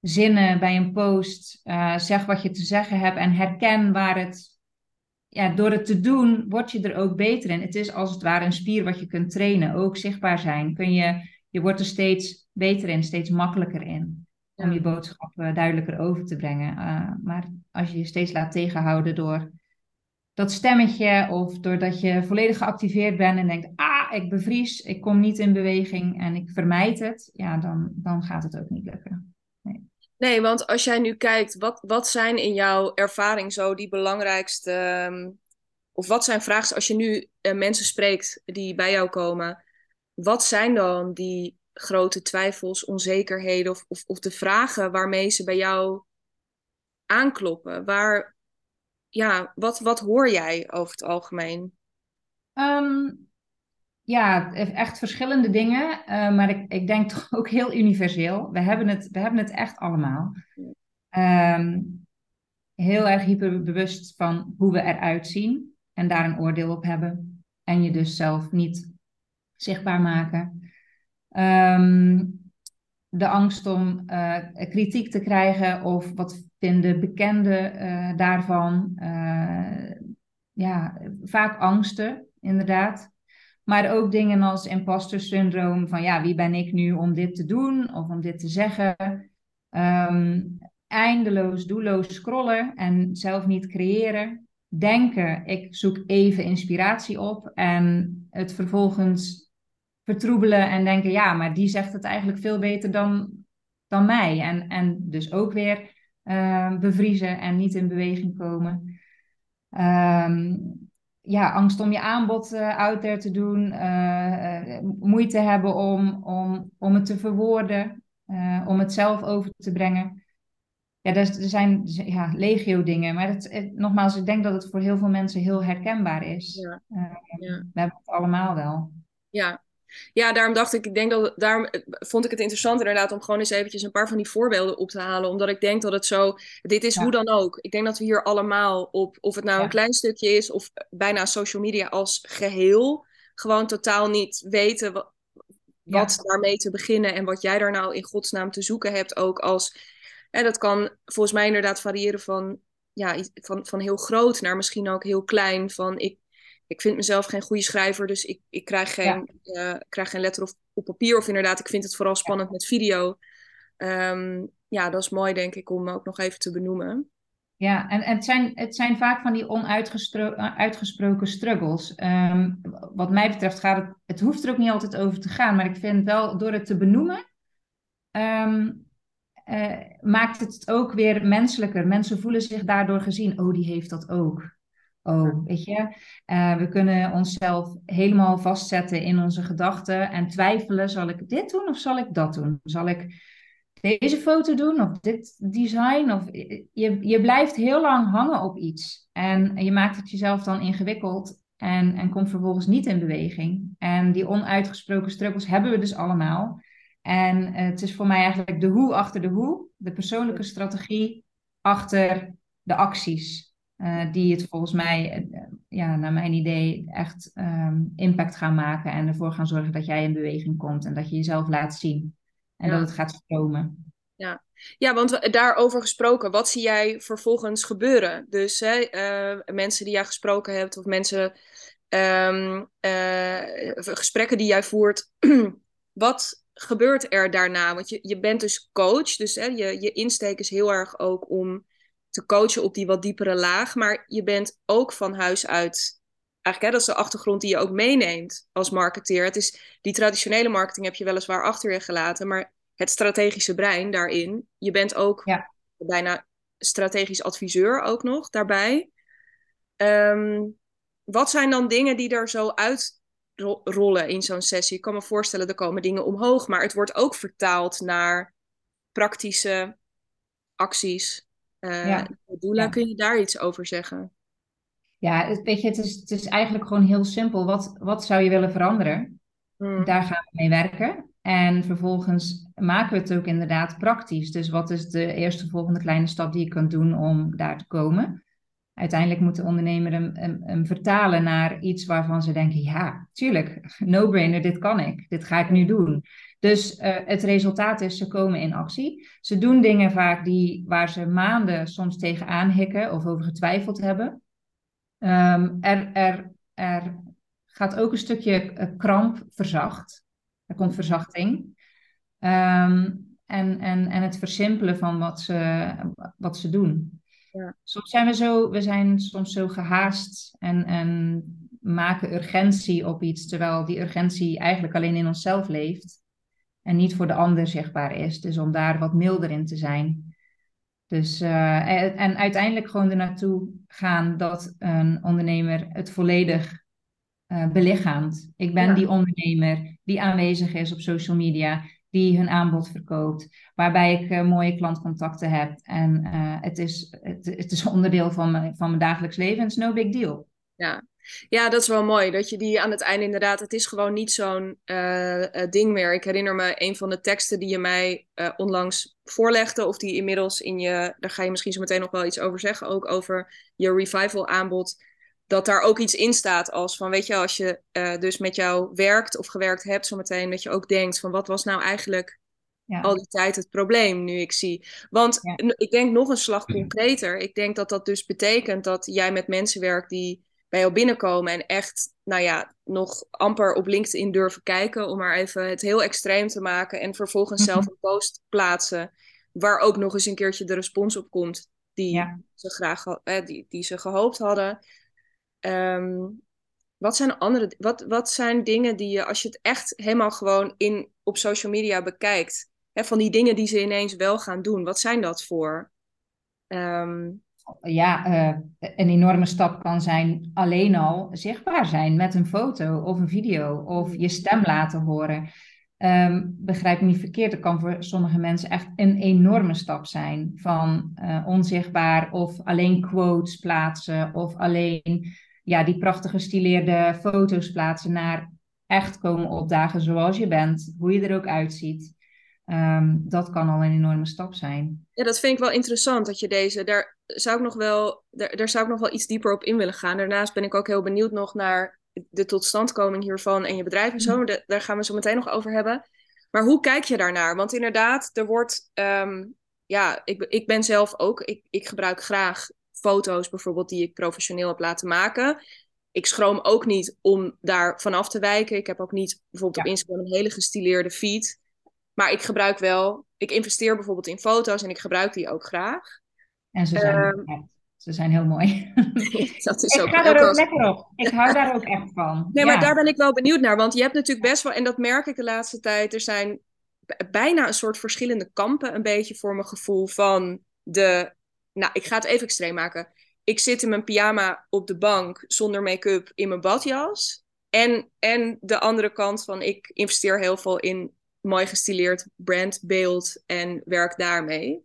Speaker 2: zinnen, bij een post. Uh, zeg wat je te zeggen hebt en herken waar het. Ja, door het te doen, word je er ook beter in. Het is als het ware een spier wat je kunt trainen, ook zichtbaar zijn. Kun je, je wordt er steeds beter in, steeds makkelijker in. Om je boodschap uh, duidelijker over te brengen. Uh, maar als je je steeds laat tegenhouden door dat stemmetje of doordat je volledig geactiveerd bent en denkt, ah, ik bevries, ik kom niet in beweging en ik vermijd het, ja, dan, dan gaat het ook niet lukken.
Speaker 1: Nee. nee, want als jij nu kijkt, wat, wat zijn in jouw ervaring zo die belangrijkste, um, of wat zijn vragen, als je nu uh, mensen spreekt die bij jou komen, wat zijn dan die grote twijfels, onzekerheden of, of, of de vragen waarmee ze bij jou aankloppen? Waar, ja, wat, wat hoor jij over het algemeen?
Speaker 2: Ehm, ja, echt verschillende dingen, uh, maar ik, ik denk <laughs> toch ook heel universeel. We hebben het, we hebben het echt allemaal. Um, heel erg hyperbewust van hoe we eruit zien en daar een oordeel op hebben. En je dus zelf niet zichtbaar maken. Um, de angst om uh, kritiek te krijgen of wat vinden bekenden uh, daarvan. Uh, ja, vaak angsten, inderdaad. Maar ook dingen als imposter syndroom, van ja, wie ben ik nu om dit te doen of om dit te zeggen. Um, eindeloos, doelloos scrollen en zelf niet creëren. Denken, ik zoek even inspiratie op en het vervolgens vertroebelen en denken, ja, maar die zegt het eigenlijk veel beter dan, dan mij. En, en dus ook weer uh, bevriezen en niet in beweging komen. Um, ja, angst om je aanbod uh, out there te doen, uh, moeite hebben om, om, om het te verwoorden, om het zelf over te brengen. Ja, er, zijn ja, legio dingen, maar het, nogmaals, ik denk dat het voor heel veel mensen heel herkenbaar is. Ja. ja. We hebben het allemaal wel.
Speaker 1: Ja, ja, daarom dacht ik, ik denk dat, daarom vond ik het interessant inderdaad om gewoon eens eventjes een paar van die voorbeelden op te halen. Omdat ik denk dat het zo, dit is hoe dan ook. Ik denk dat we hier allemaal op, of het nou een klein stukje is of bijna social media als geheel, gewoon totaal niet weten wat, wat daarmee te beginnen en wat jij daar nou in godsnaam te zoeken hebt ook als, en dat kan volgens mij inderdaad variëren van, ja, van, van heel groot naar misschien ook heel klein. Van ik ik vind mezelf geen goede schrijver, dus ik, ik krijg, geen, ja. uh, krijg geen letter op, op papier. Of inderdaad, ik vind het vooral spannend met video. Um, ja, dat is mooi, denk ik, om ook nog even te benoemen.
Speaker 2: Ja, en, en het, zijn, het zijn vaak van die onuitgesproken struggles. Um, wat mij betreft gaat het, het hoeft er ook niet altijd over te gaan, maar ik vind wel door het te benoemen, um, uh, maakt het ook weer menselijker. Mensen voelen zich daardoor gezien, oh, die heeft dat ook. Oh, weet je, uh, we kunnen onszelf helemaal vastzetten in onze gedachten en twijfelen: zal ik dit doen of zal ik dat doen? Zal ik deze foto doen of dit design? Of, je, je blijft heel lang hangen op iets en je maakt het jezelf dan ingewikkeld en, en komt vervolgens niet in beweging. En die onuitgesproken struggles hebben we dus allemaal. En het is voor mij eigenlijk de hoe achter de hoe, de persoonlijke strategie achter de acties. Uh, die het volgens mij, uh, ja, naar mijn idee, echt um, impact gaan maken en ervoor gaan zorgen dat jij in beweging komt en dat je jezelf laat zien en ja. dat het gaat stromen.
Speaker 1: Ja. ja, want daarover gesproken, wat zie jij vervolgens gebeuren? Dus hè, uh, mensen die jij gesproken hebt of mensen, um, gesprekken die jij voert, <clears throat> wat gebeurt er daarna? Want je, je bent dus coach, dus hè, je, je insteek is heel erg ook om te coachen op die wat diepere laag. Maar je bent ook van huis uit. Eigenlijk, hè, dat is de achtergrond die je ook meeneemt als marketeer. Het is, die traditionele marketing heb je weliswaar achter je gelaten. Maar het strategische brein daarin. Je bent ook ja. bijna strategisch adviseur ook nog daarbij. Um, wat zijn dan dingen die er zo uitrollen in zo'n sessie? Ik kan me voorstellen, er komen dingen omhoog. Maar het wordt ook vertaald naar praktische acties. Uh, ja. Doula, kun je daar iets over zeggen?
Speaker 2: Ja, het, weet je, het is, het is eigenlijk gewoon heel simpel. Wat, wat zou je willen veranderen? Hmm. Daar gaan we mee werken. En vervolgens maken we het ook inderdaad praktisch. Dus wat is de eerste volgende kleine stap die je kunt doen om daar te komen? Uiteindelijk moet de ondernemer hem, hem, hem vertalen naar iets waarvan ze denken: ja, tuurlijk, <laughs> no-brainer, dit kan ik, dit ga ik nu doen. Dus uh, het resultaat is, ze komen in actie. Ze doen dingen vaak die, waar ze maanden soms tegenaan hikken of over getwijfeld hebben. Um, er, er, er gaat ook een stukje uh, kramp verzacht. Er komt verzachting. Um, en, en, en het versimpelen van wat ze, wat ze doen. Ja. Soms zijn we zo, we zijn soms zo gehaast en, en maken urgentie op iets, terwijl die urgentie eigenlijk alleen in onszelf leeft en niet voor de ander zichtbaar is. Dus om daar wat milder in te zijn. Dus, uh, en, uiteindelijk gewoon er naartoe gaan dat een ondernemer het volledig uh, belichaamt. Ik ben die ondernemer, die aanwezig is op social media, die hun aanbod verkoopt, waarbij ik uh, mooie klantcontacten heb. En het, is, het, het, is onderdeel van mijn, van mijn dagelijks leven en het is no big deal.
Speaker 1: Ja. Ja, dat is wel mooi. Dat je die aan het einde inderdaad, het is gewoon niet zo'n uh, ding meer. Ik herinner me een van de teksten die je mij onlangs voorlegde, of die inmiddels in je, daar ga je misschien zo meteen nog wel iets over zeggen, ook over je revival aanbod dat daar ook iets in staat als van, weet je, als je uh, dus met jou werkt of gewerkt hebt zometeen, dat je ook denkt van, wat was nou eigenlijk ja. al die tijd het probleem nu ik zie? Want ja. ik denk nog een slag concreter. Ik denk dat dat dus betekent dat jij met mensen werkt die bij jou binnenkomen en echt, nou ja, nog amper op LinkedIn durven kijken, om maar even het heel extreem te maken en vervolgens zelf een post plaatsen, waar ook nog eens een keertje de respons op komt die, ja. ze, graag, eh, die, die ze gehoopt hadden. Um, wat zijn andere, wat, wat zijn dingen die je, als je het echt helemaal gewoon in, op social media bekijkt, hè, van die dingen die ze ineens wel gaan doen, wat zijn dat voor? Um...
Speaker 2: Ja, uh, een enorme stap kan zijn alleen al zichtbaar zijn met een foto of een video of je stem laten horen. Um, begrijp me niet verkeerd, dat kan voor sommige mensen echt een enorme stap zijn van uh, onzichtbaar of alleen quotes plaatsen of alleen ja, die prachtige gestileerde foto's plaatsen naar echt komen opdagen zoals je bent, hoe je er ook uitziet. Um, dat kan al een enorme stap zijn.
Speaker 1: Ja, dat vind ik wel interessant dat je deze. Daar zou ik nog wel, daar, daar zou ik nog wel iets dieper op in willen gaan. Daarnaast ben ik ook heel benieuwd nog naar de totstandkoming hiervan en je bedrijf en zo. Mm. daar gaan we zo meteen nog over hebben. Maar hoe kijk je daarnaar? Want inderdaad, er wordt. Um, ja, ik, ik ben zelf ook. Ik, ik gebruik graag foto's bijvoorbeeld die ik professioneel heb laten maken. Ik schroom ook niet om daar vanaf te wijken. Ik heb ook niet bijvoorbeeld op Instagram een hele gestileerde feed. Maar ik gebruik wel, ik investeer bijvoorbeeld in foto's en ik gebruik die ook graag.
Speaker 2: En ze zijn, uh, ze zijn heel mooi. <laughs>
Speaker 1: dat is
Speaker 2: ik
Speaker 1: ook
Speaker 2: ga daar ook lekker op. Ik hou daar ook echt van.
Speaker 1: Nee, maar daar ben ik wel benieuwd naar. Want je hebt natuurlijk best wel, en dat merk ik de laatste tijd, er zijn bijna een soort verschillende kampen, een beetje voor mijn gevoel, van de nou, ik ga het even extreem maken. Ik zit in mijn pyjama op de bank zonder make-up in mijn badjas. En, en de andere kant van ik investeer heel veel in mooi gestileerd brandbeeld en werk daarmee.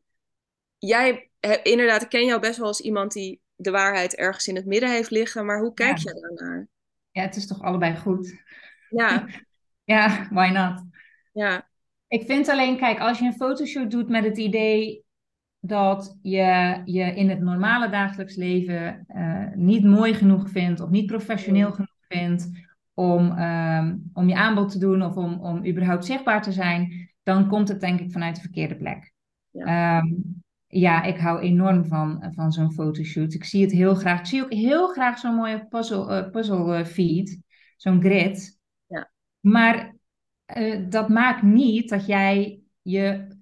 Speaker 1: Jij, inderdaad, ik ken jou best wel als iemand die de waarheid ergens in het midden heeft liggen, maar hoe kijk ja. je daarnaar?
Speaker 2: Ja, het is toch allebei goed?
Speaker 1: Ja. <laughs>
Speaker 2: ja, why not?
Speaker 1: Ja.
Speaker 2: Ik vind alleen, kijk, als je een fotoshoot doet met het idee dat je je in het normale dagelijks leven uh, niet mooi genoeg vindt of niet professioneel genoeg vindt om, um, om je aanbod te doen of om, om überhaupt zichtbaar te zijn, dan komt het denk ik vanuit de verkeerde plek. Ja, um, ja ik hou enorm van, van zo'n fotoshoot. Ik zie het heel graag. Ik zie ook heel graag zo'n mooie puzzle, uh, puzzle feed, zo'n grid.
Speaker 1: Ja.
Speaker 2: Maar uh, dat maakt niet dat jij je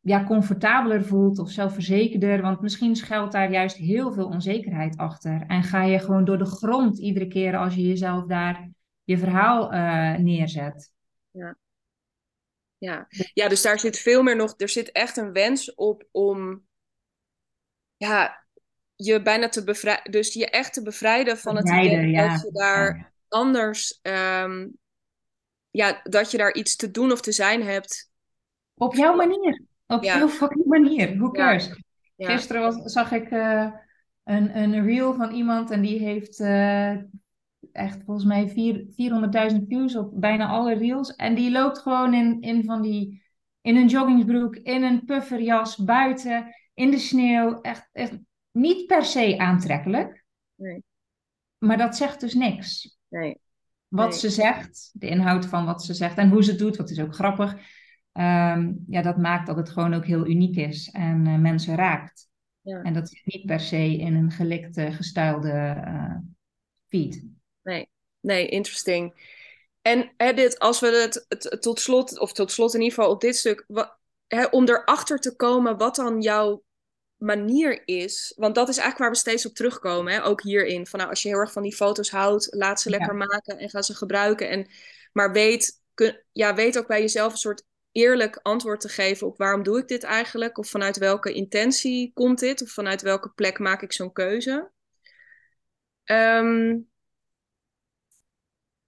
Speaker 2: ja, comfortabeler voelt of zelfverzekerder. Want misschien schuilt daar juist heel veel onzekerheid achter. En ga je gewoon door de grond iedere keer als je jezelf daar je verhaal neerzet.
Speaker 1: Ja. Ja. ja, dus daar zit veel meer nog. Er zit echt een wens op om. Ja, je bijna te bevrijden. Dus je echt te bevrijden van het idee ja. dat je daar ja. anders. Um, ja, dat je daar iets te doen of te zijn hebt.
Speaker 2: Op jouw manier. Op heel fucking manier. Hoe cares? Gisteren was, zag ik uh, een, een reel van iemand en die heeft uh, echt volgens mij 400.000 views op bijna alle reels. En die loopt gewoon in, in van die, in een joggingsbroek, in een pufferjas, buiten, in de sneeuw. Echt, echt niet per se aantrekkelijk.
Speaker 1: Nee.
Speaker 2: Maar dat zegt dus niks.
Speaker 1: Nee.
Speaker 2: Wat
Speaker 1: Nee.
Speaker 2: ze zegt, de inhoud van wat ze zegt en hoe ze het doet, wat is ook grappig. Ehm, ja, dat maakt dat het gewoon ook heel uniek is en eh, mensen raakt.
Speaker 1: Ja.
Speaker 2: En dat zit niet per se in een gelikte, gestylede eh, feed.
Speaker 1: Nee, interesting. En hè, dit, als we het, het, tot slot, of tot slot in ieder geval op dit stuk, hè, om erachter te komen wat dan jouw manier is. Want dat is eigenlijk waar we steeds op terugkomen, hè? ook hierin. Van, nou, als je heel erg van die foto's houdt, laat ze
Speaker 2: Ja.
Speaker 1: lekker maken en ga ze gebruiken. En, maar weet, kun, ja, weet ook bij jezelf een soort eerlijk antwoord te geven op waarom doe ik dit eigenlijk? Of vanuit welke intentie komt dit? Of vanuit welke plek maak ik zo'n keuze? Ehm,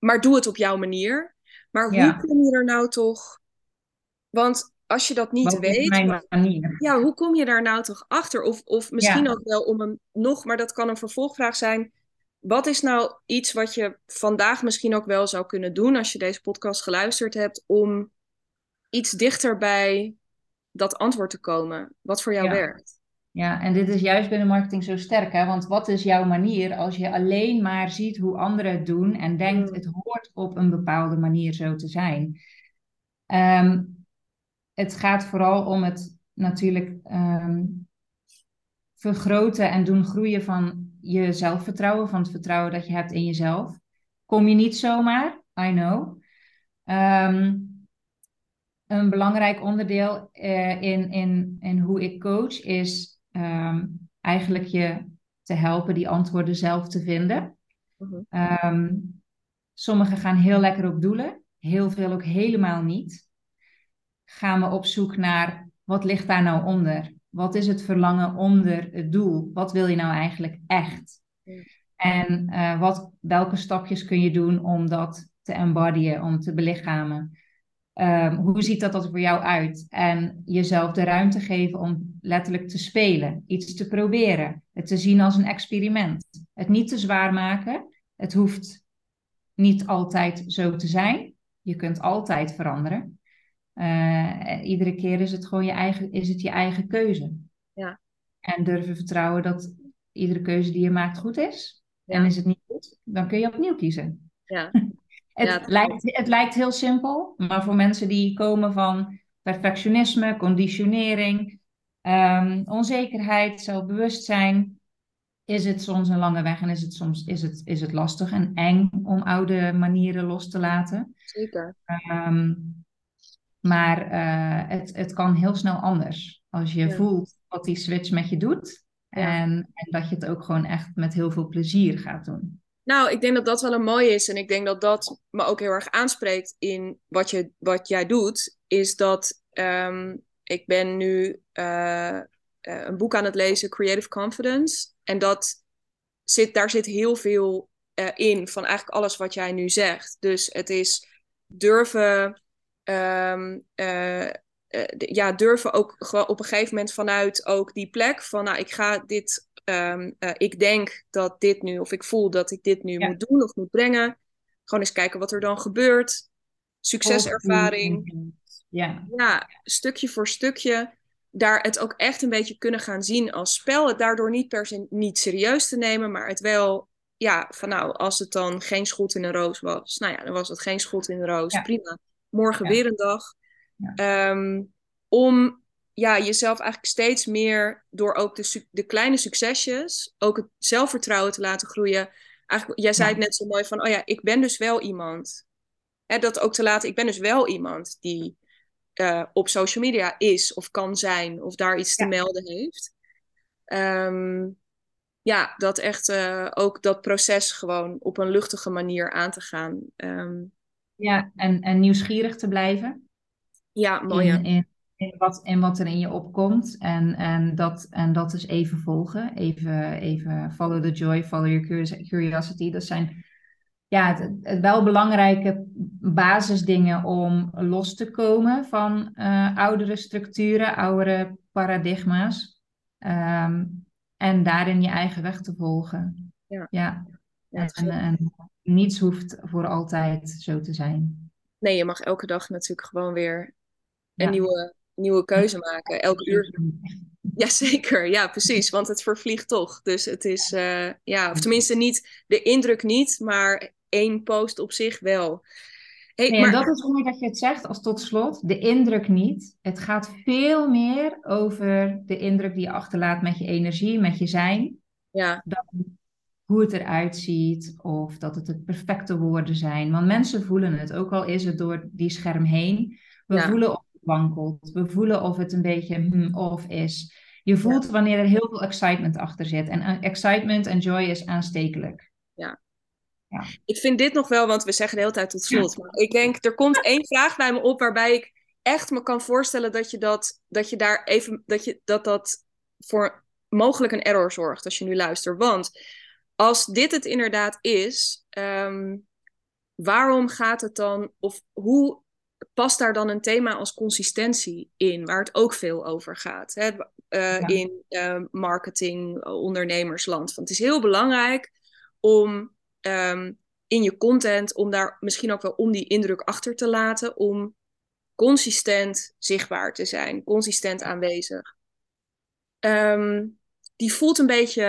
Speaker 1: maar doe het op jouw manier. Maar
Speaker 2: Ja.
Speaker 1: hoe kom je er nou toch... Want als je dat niet
Speaker 2: Wat
Speaker 1: weet...
Speaker 2: mijn manier?
Speaker 1: Ja, hoe kom je daar nou toch achter? Of, of misschien
Speaker 2: Ja.
Speaker 1: ook wel om een nog, maar dat kan een vervolgvraag zijn. Wat is nou iets wat je vandaag misschien ook wel zou kunnen doen als je deze podcast geluisterd hebt, om iets dichter bij dat antwoord te komen? Wat voor jou
Speaker 2: Ja.
Speaker 1: werkt?
Speaker 2: Ja, en dit is juist binnen marketing zo sterk, hè? Want wat is jouw manier als je alleen maar ziet hoe anderen het doen en denkt
Speaker 1: Mm.
Speaker 2: het hoort op een bepaalde manier zo te zijn? Ehm, het gaat vooral om het natuurlijk ehm, vergroten en doen groeien van je zelfvertrouwen, van het vertrouwen dat je hebt in jezelf. Kom je niet zomaar, I know. Ehm, een belangrijk onderdeel eh, in, in, in hoe ik coach is ehm, eigenlijk je te helpen die antwoorden zelf te vinden.
Speaker 1: Mhm.
Speaker 2: Ehm, sommigen gaan heel lekker op doelen, heel veel ook helemaal niet. Gaan we op zoek naar wat ligt daar nou onder? Wat is het verlangen onder het doel? Wat wil je nou eigenlijk echt? En eh, wat, welke stapjes kun je doen om dat te embodyen, om te belichamen? Ehm, hoe ziet dat er voor jou uit? En jezelf de ruimte geven om letterlijk te spelen, iets te proberen, het te zien als een experiment. Het niet te zwaar maken. Het hoeft niet altijd zo te zijn. Je kunt altijd veranderen. Eh, iedere keer is het gewoon je eigen, is het je eigen keuze.
Speaker 1: Ja.
Speaker 2: En durven vertrouwen dat iedere keuze die je maakt goed is.
Speaker 1: Ja.
Speaker 2: En is het niet goed, dan kun je opnieuw kiezen.
Speaker 1: Ja. <laughs>
Speaker 2: Het,
Speaker 1: Ja,
Speaker 2: lijkt, het lijkt heel simpel, maar voor mensen die komen van perfectionisme, conditionering, ehm, onzekerheid, zelfbewustzijn, is het soms een lange weg en is het soms is het, is het lastig en eng om oude manieren los te laten.
Speaker 1: Zeker.
Speaker 2: Ehm, maar eh, het, het kan heel snel anders als je
Speaker 1: Ja.
Speaker 2: voelt wat die switch met je doet.
Speaker 1: Ja.
Speaker 2: En, en dat je het ook gewoon echt met heel veel plezier gaat doen.
Speaker 1: Nou, ik denk dat dat wel een mooie is. En ik denk dat dat me ook heel erg aanspreekt in wat, je, wat jij doet. Is dat ehm, ik ben nu eh, eh, een boek aan het lezen, Creative Confidence. En dat zit, daar zit heel veel eh, in van eigenlijk alles wat jij nu zegt. Dus het is durven, ehm, eh, eh, ja, durven ook gewoon op een gegeven moment vanuit ook die plek van, nou, ik ga dit, ehm, eh, ik denk dat dit nu, of ik voel dat ik dit nu
Speaker 2: Ja.
Speaker 1: moet doen of moet brengen. Gewoon eens kijken wat er dan gebeurt. Succeservaring
Speaker 2: Ja,
Speaker 1: ja, stukje voor stukje daar het ook echt een beetje kunnen gaan zien als spel. Het daardoor niet per se niet serieus te nemen, maar het wel, ja, van nou, als het dan geen schot in een roos was, nou ja, dan was het geen schot in een roos.
Speaker 2: Ja.
Speaker 1: Prima. Morgen
Speaker 2: Ja.
Speaker 1: weer een dag.
Speaker 2: Ja.
Speaker 1: Ehm, om ja, jezelf eigenlijk steeds meer door ook de, de kleine succesjes, ook het zelfvertrouwen te laten groeien. Eigenlijk, jij zei het net zo mooi van, oh ja, ik ben dus wel iemand. Hè, dat ook te laten, ik ben dus wel iemand die eh, op social media is of kan zijn of daar iets te melden heeft. Ehm, ja, dat echt eh, ook dat proces gewoon op een luchtige manier aan te gaan. Ehm,
Speaker 2: ja en, en nieuwsgierig te blijven
Speaker 1: ja, mooi.
Speaker 2: in, in, in, wat, in wat er in je opkomt. En, en, dat, en dat is even volgen. Even, even follow the joy, follow your curios- curiosity. Dat zijn ja, het, het wel belangrijke basisdingen om los te komen van eh, oudere structuren, oudere paradigma's. Ehm, en daarin je eigen weg te volgen.
Speaker 1: Ja.
Speaker 2: ja.
Speaker 1: Ja,
Speaker 2: En, en niets hoeft voor altijd zo te zijn.
Speaker 1: Nee, je mag elke dag natuurlijk gewoon weer een
Speaker 2: Ja.
Speaker 1: nieuwe, nieuwe keuze maken. Elke uur. Jazeker, <laughs> ja, precies. Want het vervliegt toch. Dus het is, eh, ja, of tenminste niet, de indruk niet, maar één post op zich wel. Hey,
Speaker 2: Nee,
Speaker 1: maar,
Speaker 2: en dat is mooi dat je het zegt als tot slot. De indruk niet. Het gaat veel meer over de indruk die je achterlaat met je energie, met je zijn.
Speaker 1: ja,
Speaker 2: Dan hoe het eruit ziet of dat het het perfecte woorden zijn. Want mensen voelen het, ook al is het door die scherm heen. We
Speaker 1: Ja.
Speaker 2: voelen of het wankelt. We voelen of het een beetje hmm, of is. Je voelt wanneer er heel veel excitement achter zit. En eh, excitement en joy is aanstekelijk.
Speaker 1: Ik vind dit nog wel, want we zeggen de hele tijd tot slot. Maar ik denk, er komt één vraag bij me op waarbij ik echt me kan voorstellen dat je dat, dat je daar even, dat je dat dat voor mogelijk een error zorgt als je nu luistert. Want als dit het inderdaad is, ehm, waarom gaat het dan, of hoe past daar dan een thema als consistentie in, waar het ook veel over gaat hè? Uh, in uh, marketing, ondernemersland. Want het is heel belangrijk om um, in je content, om daar misschien ook wel om die indruk achter te laten, om consistent zichtbaar te zijn, consistent aanwezig. Um, die voelt een beetje,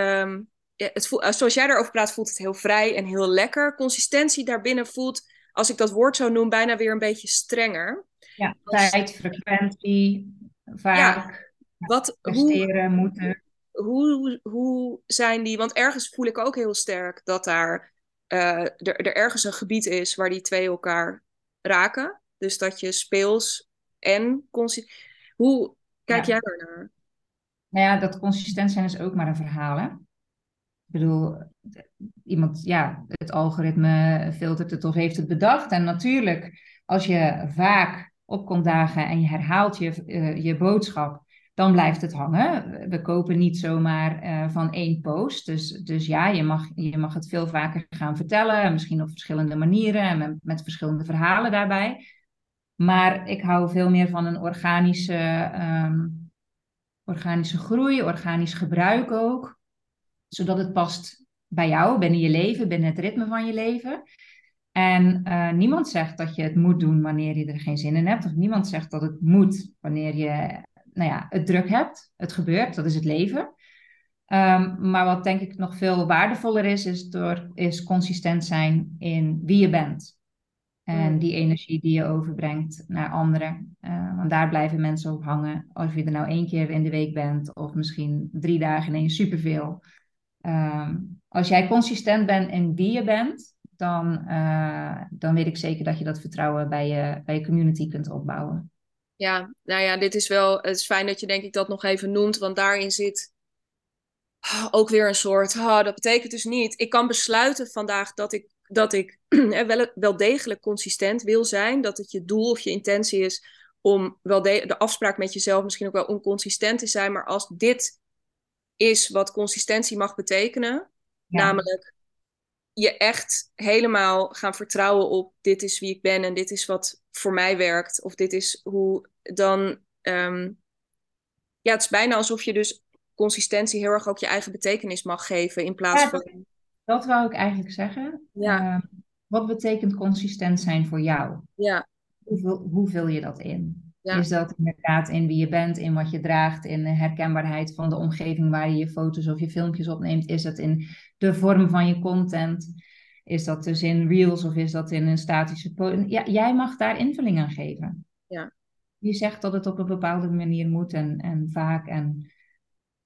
Speaker 1: het voelt, zoals jij daarover praat, voelt het heel vrij en heel lekker. Consistentie daarbinnen voelt als ik dat woord zo noem, bijna weer een beetje strenger.
Speaker 2: Ja, tijd, frequentie, vaak. Ja, wat, presteren, hoe, moeten.
Speaker 1: Hoe, hoe zijn die, want ergens voel ik ook heel sterk dat daar uh, er, er ergens een gebied is waar die twee elkaar raken. Dus dat je speels en consistent. Hoe kijk jij daar naar?
Speaker 2: Nou ja, dat consistent zijn is ook maar een verhaal. Hè? Ik bedoel, iemand, ja, het algoritme filtert het of heeft het bedacht. En natuurlijk, als je vaak op komt dagen en je herhaalt je, uh, je boodschap, dan blijft het hangen. We kopen niet zomaar uh, van één post. Dus, dus ja, je mag, je mag het veel vaker gaan vertellen. Misschien op verschillende manieren en met, verschillende verhalen daarbij. Maar ik hou veel meer van een organische, um, organische groei, organisch gebruik ook. Zodat het past bij jou, binnen je leven, binnen het ritme van je leven. En uh, niemand zegt dat je het moet doen wanneer je er geen zin in hebt. Of niemand zegt dat het moet wanneer je nou ja, het druk hebt. Het gebeurt, dat is het leven. Um, maar wat denk ik nog veel waardevoller is, is, door, is consistent zijn in wie je bent. En hmm. die energie die je overbrengt naar anderen. Uh, want daar blijven mensen op hangen. Of je er nou één keer in de week bent, of misschien drie dagen ineens superveel. Um, als jij consistent bent in wie je bent, dan, uh, dan weet ik zeker dat je dat vertrouwen bij je, bij je community kunt opbouwen.
Speaker 1: Ja, nou ja, dit is wel. Het is fijn dat je denk ik dat nog even noemt, want daarin zit ook weer een soort. Oh, dat betekent dus niet. Ik kan besluiten vandaag dat ik, dat ik <clears throat> wel, wel degelijk consistent wil zijn. Dat het je doel of je intentie is om wel de, de afspraak met jezelf misschien ook wel onconsistent te zijn. Maar als dit is wat consistentie mag betekenen, namelijk je echt helemaal gaan vertrouwen op dit is wie ik ben en dit is wat voor mij werkt. Of dit is hoe dan. Um, ja, het is bijna alsof je dus consistentie heel erg ook je eigen betekenis mag geven in plaats van. Dat,
Speaker 2: dat wou ik eigenlijk zeggen. Ja. Ehm, wat betekent consistent zijn voor jou?
Speaker 1: Ja.
Speaker 2: Hoe, hoe vul je dat in? Is dat inderdaad in wie je bent, in wat je draagt, in de herkenbaarheid van de omgeving waar je je foto's of je filmpjes opneemt? Is dat in de vorm van je content? Is dat dus in reels of is dat in een statische post? Ja, jij mag daar invulling aan geven.
Speaker 1: Ja.
Speaker 2: Je zegt dat het op een bepaalde manier moet en, en vaak en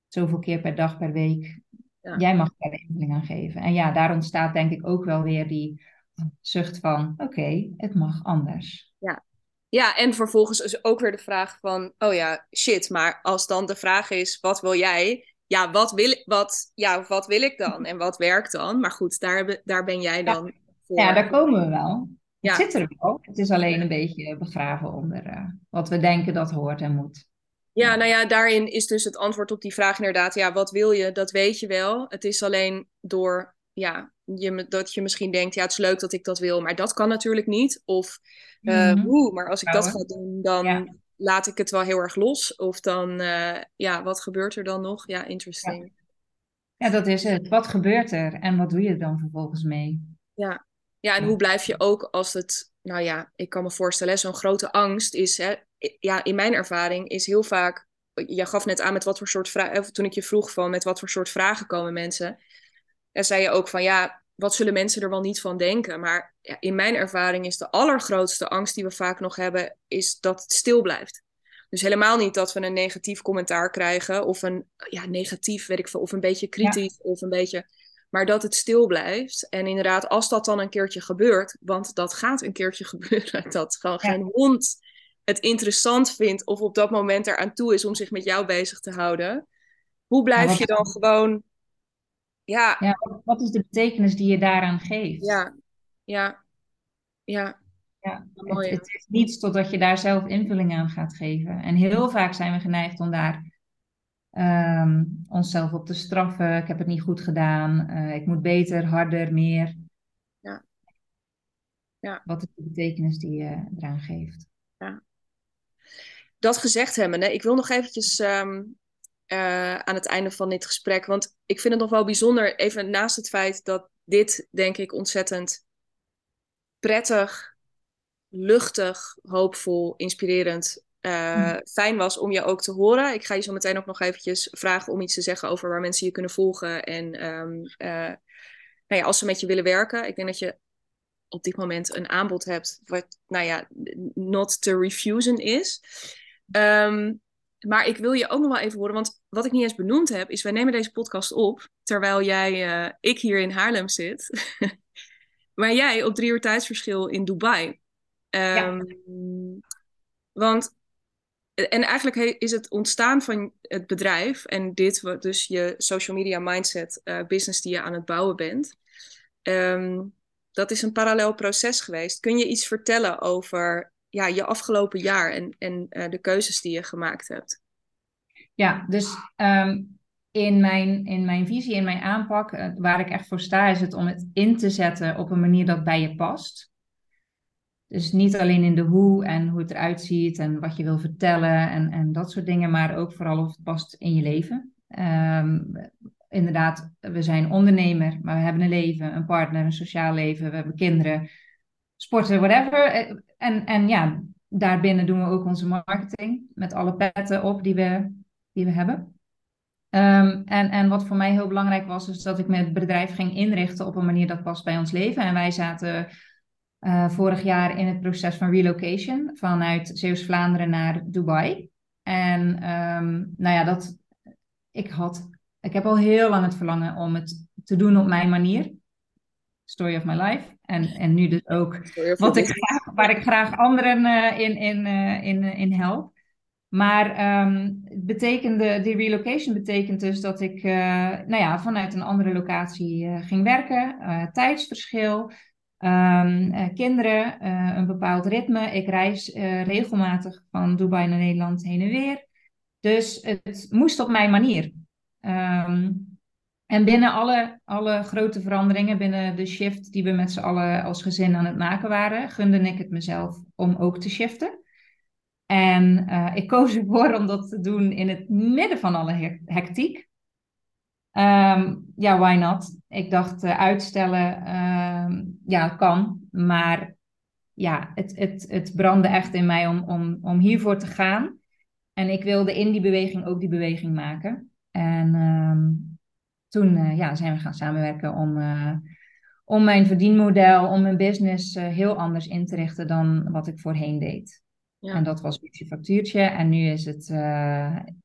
Speaker 2: zoveel keer per dag, per week. Ja. Jij mag daar invulling aan geven. En ja, daar ontstaat denk ik ook wel weer die zucht van: oké, het mag anders.
Speaker 1: Ja, ja, en vervolgens is ook weer de vraag van, oh ja, shit, maar als dan de vraag is, wat wil jij? Ja, wat wil, wat, ja, wat wil ik dan? En wat werkt dan? Maar goed, daar, daar ben jij dan
Speaker 2: ja. voor. Ja, daar komen we wel. Het zit er wel. Het is alleen een beetje begraven onder uh, wat we denken dat hoort en moet.
Speaker 1: Ja, nou ja, daarin is dus het antwoord op die vraag inderdaad, ja, wat wil je? Dat weet je wel. Het is alleen door, ja, je, dat je misschien denkt, ja, het is leuk dat ik dat wil, maar dat kan natuurlijk niet. Of, uh, woe, maar als ik dat ga doen, dan laat ik het wel heel erg los. Of dan, uh, ja, wat gebeurt er dan nog? Ja, interesting.
Speaker 2: Ja. ja. dat is het. Wat gebeurt er en wat doe je er dan vervolgens mee?
Speaker 1: Ja, ja en hoe blijf je ook als het, nou ja, ik kan me voorstellen, zo'n grote angst is, hè, ja, in mijn ervaring is heel vaak, je gaf net aan met wat voor soort vragen, toen ik je vroeg van met wat voor soort vragen komen mensen. En zei je ook van ja, wat zullen mensen er wel niet van denken? Maar ja, in mijn ervaring is de allergrootste angst die we vaak nog hebben, is dat het stil blijft. Dus helemaal niet dat we een negatief commentaar krijgen, of een ja, negatief, weet ik veel, of een beetje kritisch, of een beetje. Maar dat het stil blijft. En inderdaad, als dat dan een keertje gebeurt, want dat gaat een keertje <laughs> gebeuren, dat gewoon geen hond het interessant vindt of op dat moment eraan toe is om zich met jou bezig te houden. Hoe blijf je dan gewoon ja.
Speaker 2: ja. Wat is de betekenis die je daaraan geeft?
Speaker 1: Ja, ja, ja.
Speaker 2: Ja, het, het, is niets totdat je daar zelf invulling aan gaat geven. En heel vaak zijn we geneigd om daar um, onszelf op te straffen. Ik heb het niet goed gedaan. Uh, ik moet beter, harder, meer.
Speaker 1: Ja. Ja.
Speaker 2: Wat is de betekenis die je eraan geeft?
Speaker 1: Ja. Dat gezegd hebben, ik wil nog eventjes ehm, uh, aan het einde van dit gesprek. Want ik vind het nog wel bijzonder, even naast het feit dat dit, denk ik, ontzettend prettig, luchtig, hoopvol, inspirerend, uh, fijn was om je ook te horen. Ik ga je zo meteen ook nog eventjes vragen om iets te zeggen over waar mensen je kunnen volgen. En um, uh, nou ja, als ze met je willen werken. Ik denk dat je op dit moment een aanbod hebt wat, nou ja, not to refusen is. Um, maar ik wil je ook nog wel even horen, want wat ik niet eens benoemd heb, is wij nemen deze podcast op terwijl jij, uh, ik hier in Haarlem zit, <laughs> maar jij op drie uur tijdsverschil in Dubai. Um, ja. Want, en eigenlijk is het ontstaan van het bedrijf en dit, dus je social media mindset uh, business die je aan het bouwen bent, um, dat is een parallel proces geweest. Kun je iets vertellen over ja, je afgelopen jaar en, en uh, de keuzes die je gemaakt hebt?
Speaker 2: Ja, dus um, in, mijn, in mijn visie, in mijn aanpak, uh, waar ik echt voor sta, is het om het in te zetten op een manier dat bij je past. Dus niet alleen in de hoe en hoe het eruit ziet en wat je wil vertellen en, en dat soort dingen, maar ook vooral of het past in je leven. Um, inderdaad, we zijn ondernemer, maar we hebben een leven, een partner, een sociaal leven, we hebben kinderen, sporten, whatever. En, en ja, daarbinnen doen we ook onze marketing met alle petten op die we, die we hebben. Um, en, en wat voor mij heel belangrijk was, is dat ik mijn bedrijf ging inrichten op een manier dat past bij ons leven. En wij zaten uh, vorig jaar in het proces van relocation vanuit Zeeuws-Vlaanderen naar Dubai. En um, nou ja, dat, ik, had, ik heb al heel lang het verlangen om het te doen op mijn manier. Story of my life. En, en nu dus ook wat ik graag, waar ik graag anderen uh, in, in, uh, in, in help. Maar um, betekende, die relocation betekent dus dat ik uh, nou ja, vanuit een andere locatie ging werken. tijdsverschil, um, kinderen, een bepaald ritme. Ik reis regelmatig van Dubai naar Nederland heen en weer. Dus het moest op mijn manier. Um, en binnen alle, alle grote veranderingen, binnen de shift die we met z'n allen als gezin aan het maken waren, gunde ik het mezelf om ook te shiften. En uh, ik koos ervoor om dat te doen in het midden van alle hectiek. Um, ja, why not? Ik dacht uh, uitstellen, uh, ja, kan. Maar ja, het, het, het brandde echt in mij om, om, om hiervoor te gaan. En ik wilde in die beweging ook die beweging maken. En um, toen uh, ja, zijn we gaan samenwerken om, uh, om mijn verdienmodel, om mijn business uh, heel anders in te richten dan wat ik voorheen deed. Ja. En dat was je factuurtje. En nu is het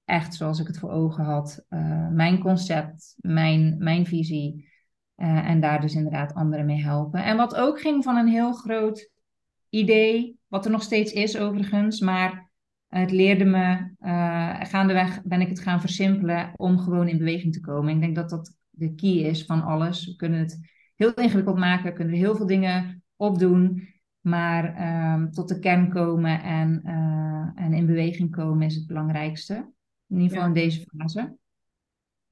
Speaker 2: echt zoals ik het voor ogen had. mijn concept, mijn, mijn visie. en daar dus inderdaad anderen mee helpen. En wat ook ging van een heel groot idee, wat er nog steeds is overigens, maar het leerde me, uh, gaandeweg ben ik het gaan versimpelen om gewoon in beweging te komen. Ik denk dat dat de key is van alles. We kunnen het heel ingewikkeld maken, kunnen er heel veel dingen opdoen. Maar uh, tot de kern komen en, uh, en in beweging komen is het belangrijkste. In ieder geval ja. in deze fase.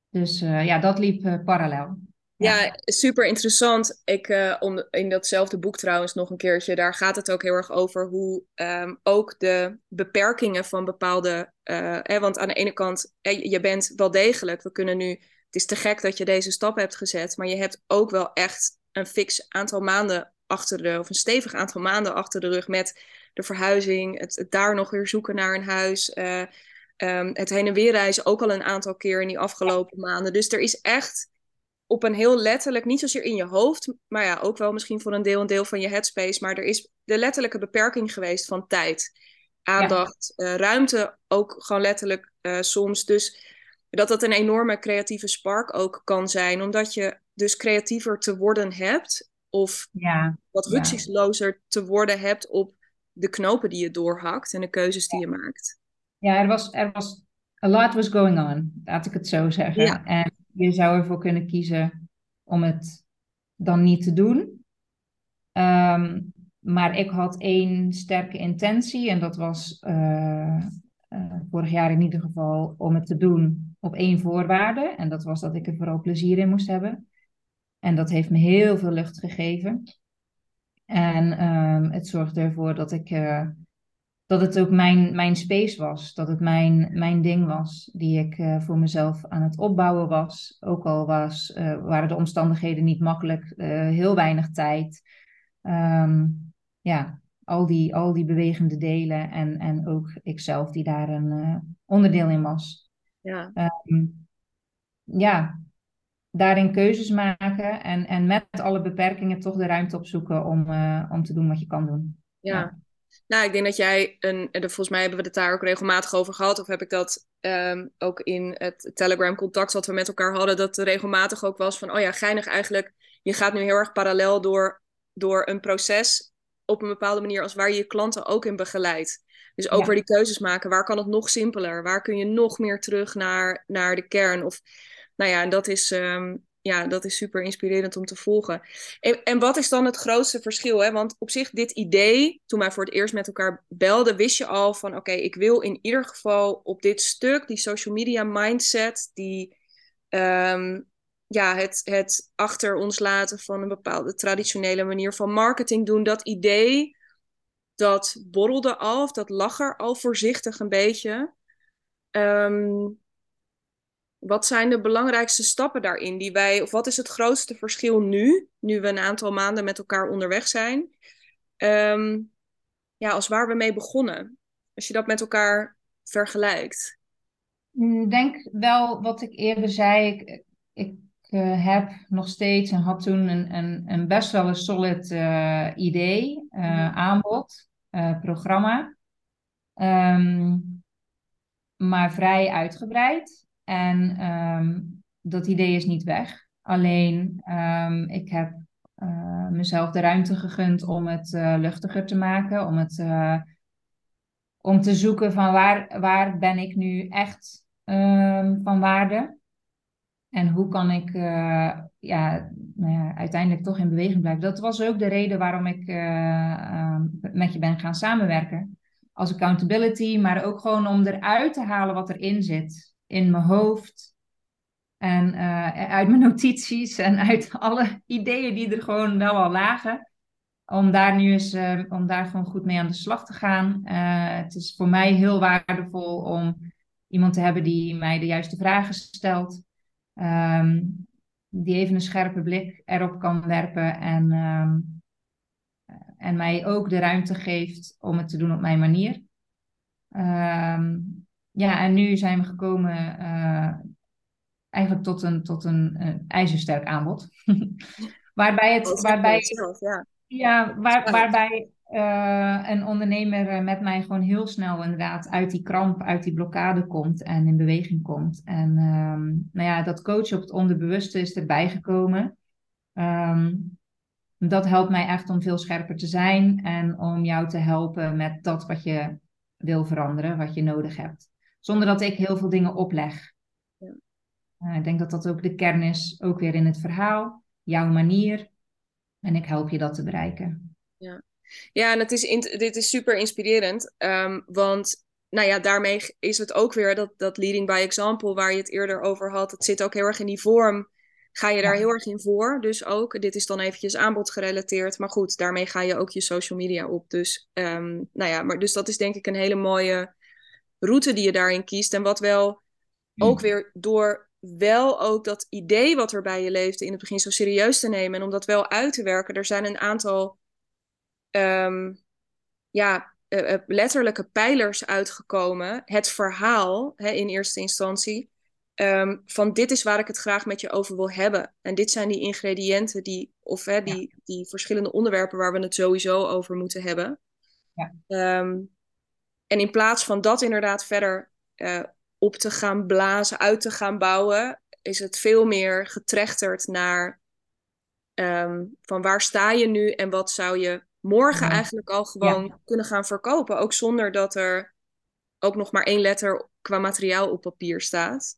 Speaker 2: Dus uh, ja, dat liep parallel.
Speaker 1: Ja, super interessant. Ik, uh, om, in datzelfde boek trouwens nog een keertje, daar gaat het ook heel erg over hoe um, ook de beperkingen van bepaalde. Uh, hè, want aan de ene kant, je bent wel degelijk, we kunnen nu. Het is te gek dat je deze stap hebt gezet, maar je hebt ook wel echt een fix aantal maanden achter de, of een stevig aantal maanden achter de rug met de verhuizing, het, het daar nog weer zoeken naar een huis. Uh, um, het heen en weer reizen ook al een aantal keer in die afgelopen maanden. Dus er is echt op een heel letterlijk, niet zozeer in je hoofd, maar ja, ook wel misschien voor een deel een deel van je headspace. Maar er is de letterlijke beperking geweest van tijd, aandacht, ja. uh, ruimte ook gewoon letterlijk uh, soms. Dus dat dat een enorme creatieve spark ook kan zijn, omdat je dus creatiever te worden hebt of
Speaker 2: ja.
Speaker 1: wat rücksichtslozer te worden hebt op de knopen die je doorhakt en de keuzes die je maakt.
Speaker 2: Ja, er was, er was a lot was going on, laat ik het zo zeggen. En je zou ervoor kunnen kiezen om het dan niet te doen. Um, maar ik had één sterke intentie en dat was uh, uh, vorig jaar in ieder geval om het te doen op één voorwaarde. En dat was dat ik er vooral plezier in moest hebben. En dat heeft me heel veel lucht gegeven. En ehm, het zorgde ervoor dat ik uh, dat het ook mijn, mijn space was, dat het mijn, mijn ding was, die ik uh, voor mezelf aan het opbouwen was. Ook al was, uh, waren de omstandigheden niet makkelijk, heel weinig tijd. Um, ja, al die, al die bewegende delen en, en ook ikzelf die daar een onderdeel in was.
Speaker 1: Ja.
Speaker 2: Um, ja, daarin keuzes maken en, en met alle beperkingen toch de ruimte opzoeken om, om te doen wat je kan doen.
Speaker 1: Ja. ja. Nou, ik denk dat jij, een, en volgens mij hebben we het daar ook regelmatig over gehad, of heb ik dat um, ook in het Telegram-contact wat we met elkaar hadden, dat er regelmatig ook was van, oh ja, geinig eigenlijk, je gaat nu heel erg parallel door, door een proces op een bepaalde manier als waar je je klanten ook in begeleidt. Dus ook ja. weer die keuzes maken. Waar kan het nog simpeler? Waar kun je nog meer terug naar, naar de kern? Of nou ja, en dat is, um, ja, dat is super inspirerend om te volgen. En, en wat is dan het grootste verschil? Hè? Want op zich, dit idee, toen wij voor het eerst met elkaar belden, wist je al van: oké, ik wil in ieder geval op dit stuk, die social media mindset, die. Um, ja, het, het achter ons laten van een bepaalde traditionele manier van marketing doen. Dat idee, dat borrelde al, of dat lag er al voorzichtig een beetje. Um, wat zijn de belangrijkste stappen daarin die wij, of wat is het grootste verschil nu, nu we een aantal maanden met elkaar onderweg zijn, um, ja, als waar we mee begonnen? Als je dat met elkaar vergelijkt.
Speaker 2: Ik denk wel wat ik eerder zei. Ik, ik uh, heb nog steeds en had toen een, een, een best wel een solid uh, idee, uh, aanbod, programma. Um, maar vrij uitgebreid. En um, dat idee is niet weg. Alleen um, ik heb uh, mezelf de ruimte gegund om het uh, luchtiger te maken. Om, het, uh, om te zoeken van waar, waar ben ik nu echt um, van waarde. En hoe kan ik ja, nou ja, uiteindelijk toch in beweging blijven. Dat was ook de reden waarom ik met je ben gaan samenwerken. Als accountability, maar ook gewoon om eruit te halen wat erin zit in mijn hoofd. En uh, uit mijn <laughs> notities en uit alle ideeën die er gewoon wel al lagen. Om daar nu eens, uh, om daar gewoon goed mee aan de slag te gaan. Uh, het is voor mij heel waardevol om iemand te hebben die mij de juiste vragen stelt. Um, die even een scherpe blik erop kan werpen. En, um, en mij ook de ruimte geeft om het te doen op mijn manier. Um, ja, en nu zijn we gekomen uh, eigenlijk tot een, tot een, een ijzersterk aanbod. <laughs> waarbij het. Waarbij, ja. ja, waar, waarbij uh, een ondernemer eh, met mij gewoon heel snel inderdaad uit die kramp, uit die blokkade komt en in beweging komt. En um, nou ja, dat coachen op het onderbewuste is erbij gekomen. Um, dat helpt mij echt om veel scherper te zijn en om jou te helpen met dat wat je wil veranderen, wat je nodig hebt. Zonder dat ik heel veel dingen opleg. Ja. Uh, ik denk dat dat ook de kern is, ook weer in het verhaal, jouw manier. En ik help je dat te bereiken.
Speaker 1: Ja, ja en het is dit is super inspirerend. Um, want nou ja, daarmee is het ook weer dat, dat leading by example waar je het eerder over had. Het zit ook heel erg in die vorm. Ga je daar heel erg in voor? Dus ook, dit is dan eventjes aanbod gerelateerd. Maar goed, daarmee ga je ook je social media op. Dus, um, nou ja, maar dus dat is denk ik een hele mooie route die je daarin kiest. En wat wel hmm. ook weer door wel ook dat idee wat er bij je leefde in het begin zo serieus te nemen en om dat wel uit te werken. Er zijn een aantal um, ja, uh, letterlijke pijlers uitgekomen. Het verhaal hè, in eerste instantie. Um, van dit is waar ik het graag met je over wil hebben. En dit zijn die ingrediënten die, of hè, die, die verschillende onderwerpen waar we het sowieso over moeten hebben. Ja. Um, en in plaats van dat inderdaad verder uh, op te gaan blazen, uit te gaan bouwen, is het veel meer getrechterd naar um, van waar sta je nu en wat zou je morgen eigenlijk al gewoon kunnen gaan verkopen. Ook zonder dat er ook nog maar één letter qua materiaal op papier staat.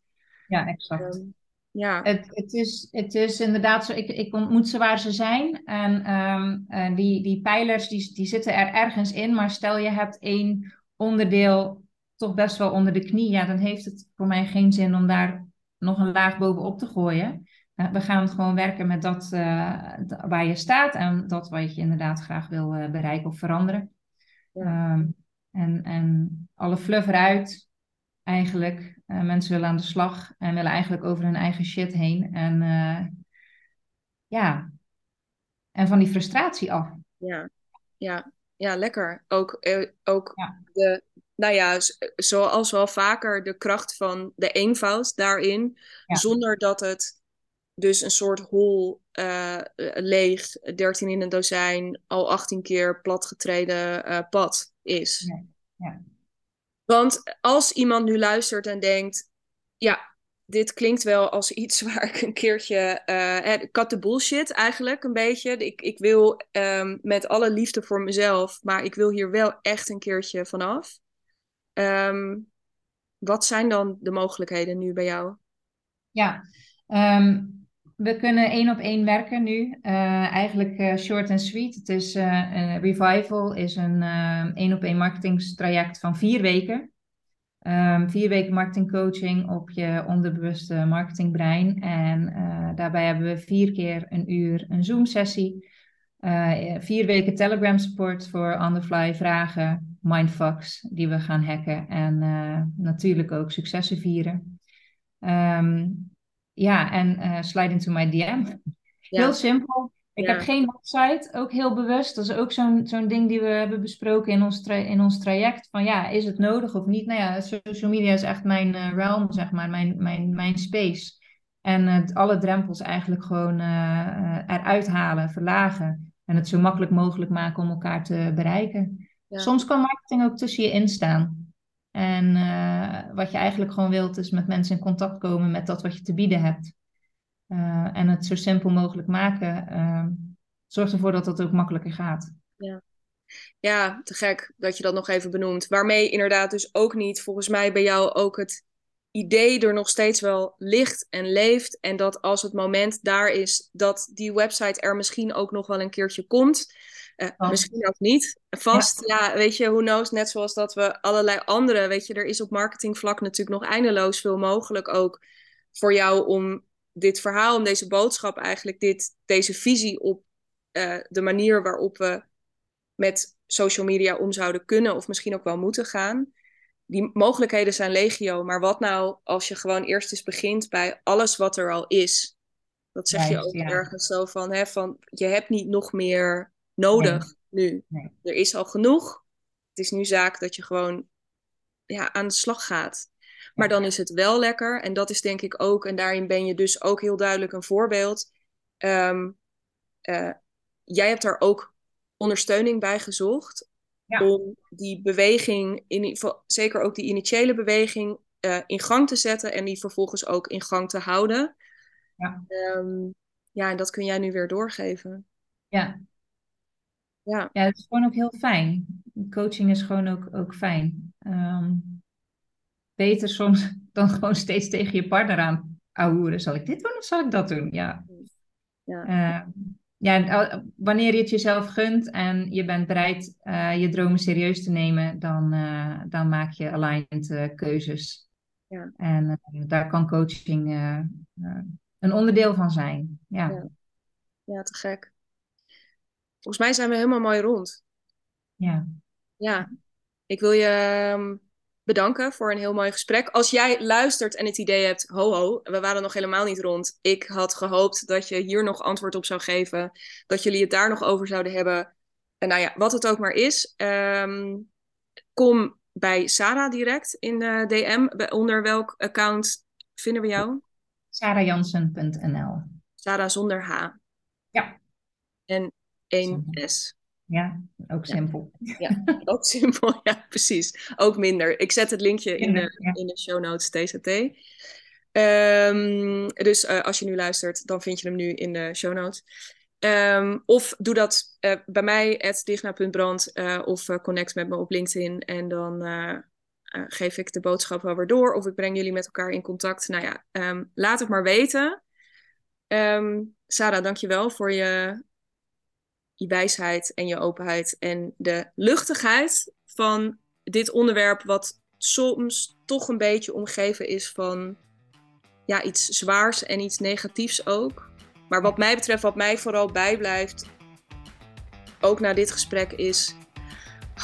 Speaker 2: Ja, exact. Um, ja. Het, het, is, het is inderdaad zo, ik, ik ontmoet ze waar ze zijn. En um, die, die pijlers die, die zitten er ergens in, maar stel je hebt één onderdeel toch best wel onder de knie, ja, dan heeft het voor mij geen zin om daar nog een laag bovenop te gooien. we gaan gewoon werken met dat waar je staat en dat wat je inderdaad graag wil bereiken of veranderen. Ehm, en, en alle fluff eruit, eigenlijk. mensen willen aan de slag en willen eigenlijk over hun eigen shit heen. En ja, en van die frustratie af.
Speaker 1: Ja, ja, ja lekker. Ook, eh, ook de, nou ja, zoals wel vaker, de kracht van de eenvoud daarin. Zonder dat het dus een soort hol, uh, leeg, 13 in een dozijn, al 18 keer platgetreden uh, pad is. Ja. Want als iemand nu luistert en denkt, ja, dit klinkt wel als iets <laughs> waar ik een keertje. Uh, cut the bullshit eigenlijk een beetje. Ik, ik wil um, met alle liefde voor mezelf, maar ik wil hier wel echt een keertje vanaf. Um, wat zijn dan de mogelijkheden nu bij jou?
Speaker 2: Ja, um, we kunnen één op één werken nu. Uh, eigenlijk short en sweet. Het is Revival is een één op één marketingstraject van vier weken. Um, vier weken marketingcoaching op je onderbewuste marketingbrein. En uh, daarbij hebben we vier keer een uur een Zoom-sessie. Uh, vier weken Telegram support voor on-the-fly vragen, mindfucks die we gaan hacken. En uh, natuurlijk ook successen vieren. Um, ja, en slide into my DM. Heel simpel. Ik heb geen website, ook heel bewust. Dat is ook zo'n zo'n ding die we hebben besproken in ons, in ons traject. Van ja, is het nodig of niet? Nou ja, social media is echt mijn uh, realm, zeg maar, mijn, mijn, mijn space. En alle drempels eigenlijk gewoon uh, eruit halen, verlagen. En het zo makkelijk mogelijk maken om elkaar te bereiken. Soms kan marketing ook tussen je instaan. En wat je eigenlijk gewoon wilt, is met mensen in contact komen met dat wat je te bieden hebt. Uh, en het zo simpel mogelijk maken uh, zorgt ervoor dat het ook makkelijker gaat.
Speaker 1: Ja. ja, te gek dat je dat nog even benoemt. Waarmee inderdaad dus ook niet, volgens mij bij jou ook het idee er nog steeds wel ligt en leeft. En dat als het moment daar is dat die website er misschien ook nog wel een keertje komt. Uh, misschien ook niet. Vast, ja. ja. weet je, who knows. Net zoals dat we allerlei andere, weet je, er is op marketingvlak natuurlijk nog eindeloos veel mogelijk ook voor jou om dit verhaal, om deze boodschap eigenlijk, dit, deze visie op uh, de manier waarop we met social media om zouden kunnen of misschien ook wel moeten gaan. Die mogelijkheden zijn legio, maar wat nou als je gewoon eerst eens begint bij alles wat er al is? Dat zeg je ook ergens zo van, hè, van, je hebt niet nog meer nodig nu. Nee. Er is al genoeg. Het is nu zaak dat je gewoon ja, aan de slag gaat. Maar dan is het wel lekker. En dat is denk ik ook, en daarin ben je dus ook heel duidelijk een voorbeeld. Um, uh, jij hebt daar ook ondersteuning bij gezocht. Om die beweging, in, zeker ook die initiële beweging, uh, in gang te zetten. En die vervolgens ook in gang te houden. Ja, um, ja en dat kun jij nu weer doorgeven.
Speaker 2: Ja. Ja, ja het is gewoon ook heel fijn. Coaching is gewoon ook, ook fijn. Um, beter soms <laughs> dan gewoon steeds tegen je partner aan ahoeren. Zal ik dit doen of zal ik dat doen? Ja. Ja. Uh, ja, wanneer je het jezelf gunt en je bent bereid uh, je dromen serieus te nemen, dan, uh, dan maak je aligned keuzes. Ja. En daar kan coaching een onderdeel van zijn. Ja.
Speaker 1: ja. Ja. te gek. Volgens mij zijn we helemaal mooi rond.
Speaker 2: Ja.
Speaker 1: Ja. Ik wil je ehm, bedanken voor een heel mooi gesprek. Als jij luistert en het idee hebt, ho ho, we waren nog helemaal niet rond. Ik had gehoopt dat je hier nog antwoord op zou geven, dat jullie het daar nog over zouden hebben. En nou ja, wat het ook maar is, ehm, kom bij Sarah direct in de DM. Onder welk account vinden we jou?
Speaker 2: sarahjansen.nl
Speaker 1: Sarah zonder H.
Speaker 2: Ja.
Speaker 1: En 1 S.
Speaker 2: Ja, ook simpel.
Speaker 1: Ja, <laughs> ook simpel, ja, precies. Ook minder. Ik zet het linkje in de, in de show notes TZT. Um, ehm, dus uh, als je nu luistert, dan vind je hem nu in de show notes. Um, of doe dat uh, bij mij, digna.brand, uh, eh, of connect met me op LinkedIn. En dan geef ik de boodschap wel weer door. Of ik breng jullie met elkaar in contact. Nou ja, um, laat het maar weten. Sarah, dankjewel voor je je wijsheid en je openheid en de luchtigheid van dit onderwerp, wat soms toch een beetje omgeven is van ja, iets zwaars en iets negatiefs ook. Maar wat mij betreft, wat mij vooral bijblijft, ook na dit gesprek, is: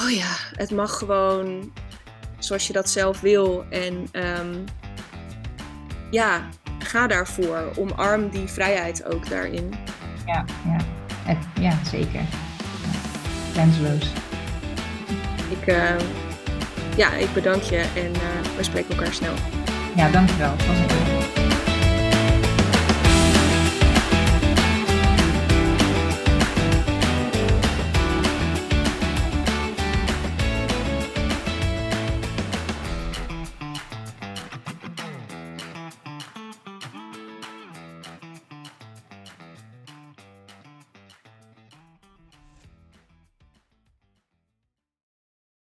Speaker 1: oh ja, het mag gewoon zoals je dat zelf wil. En ehm, ja, ga daarvoor. Omarm die vrijheid ook daarin.
Speaker 2: Ja, ja. Ja zeker. Grenzeloos.
Speaker 1: Ik, uh, ja, ik bedank je en uh, we spreken elkaar snel.
Speaker 2: Ja, dankjewel. Het was een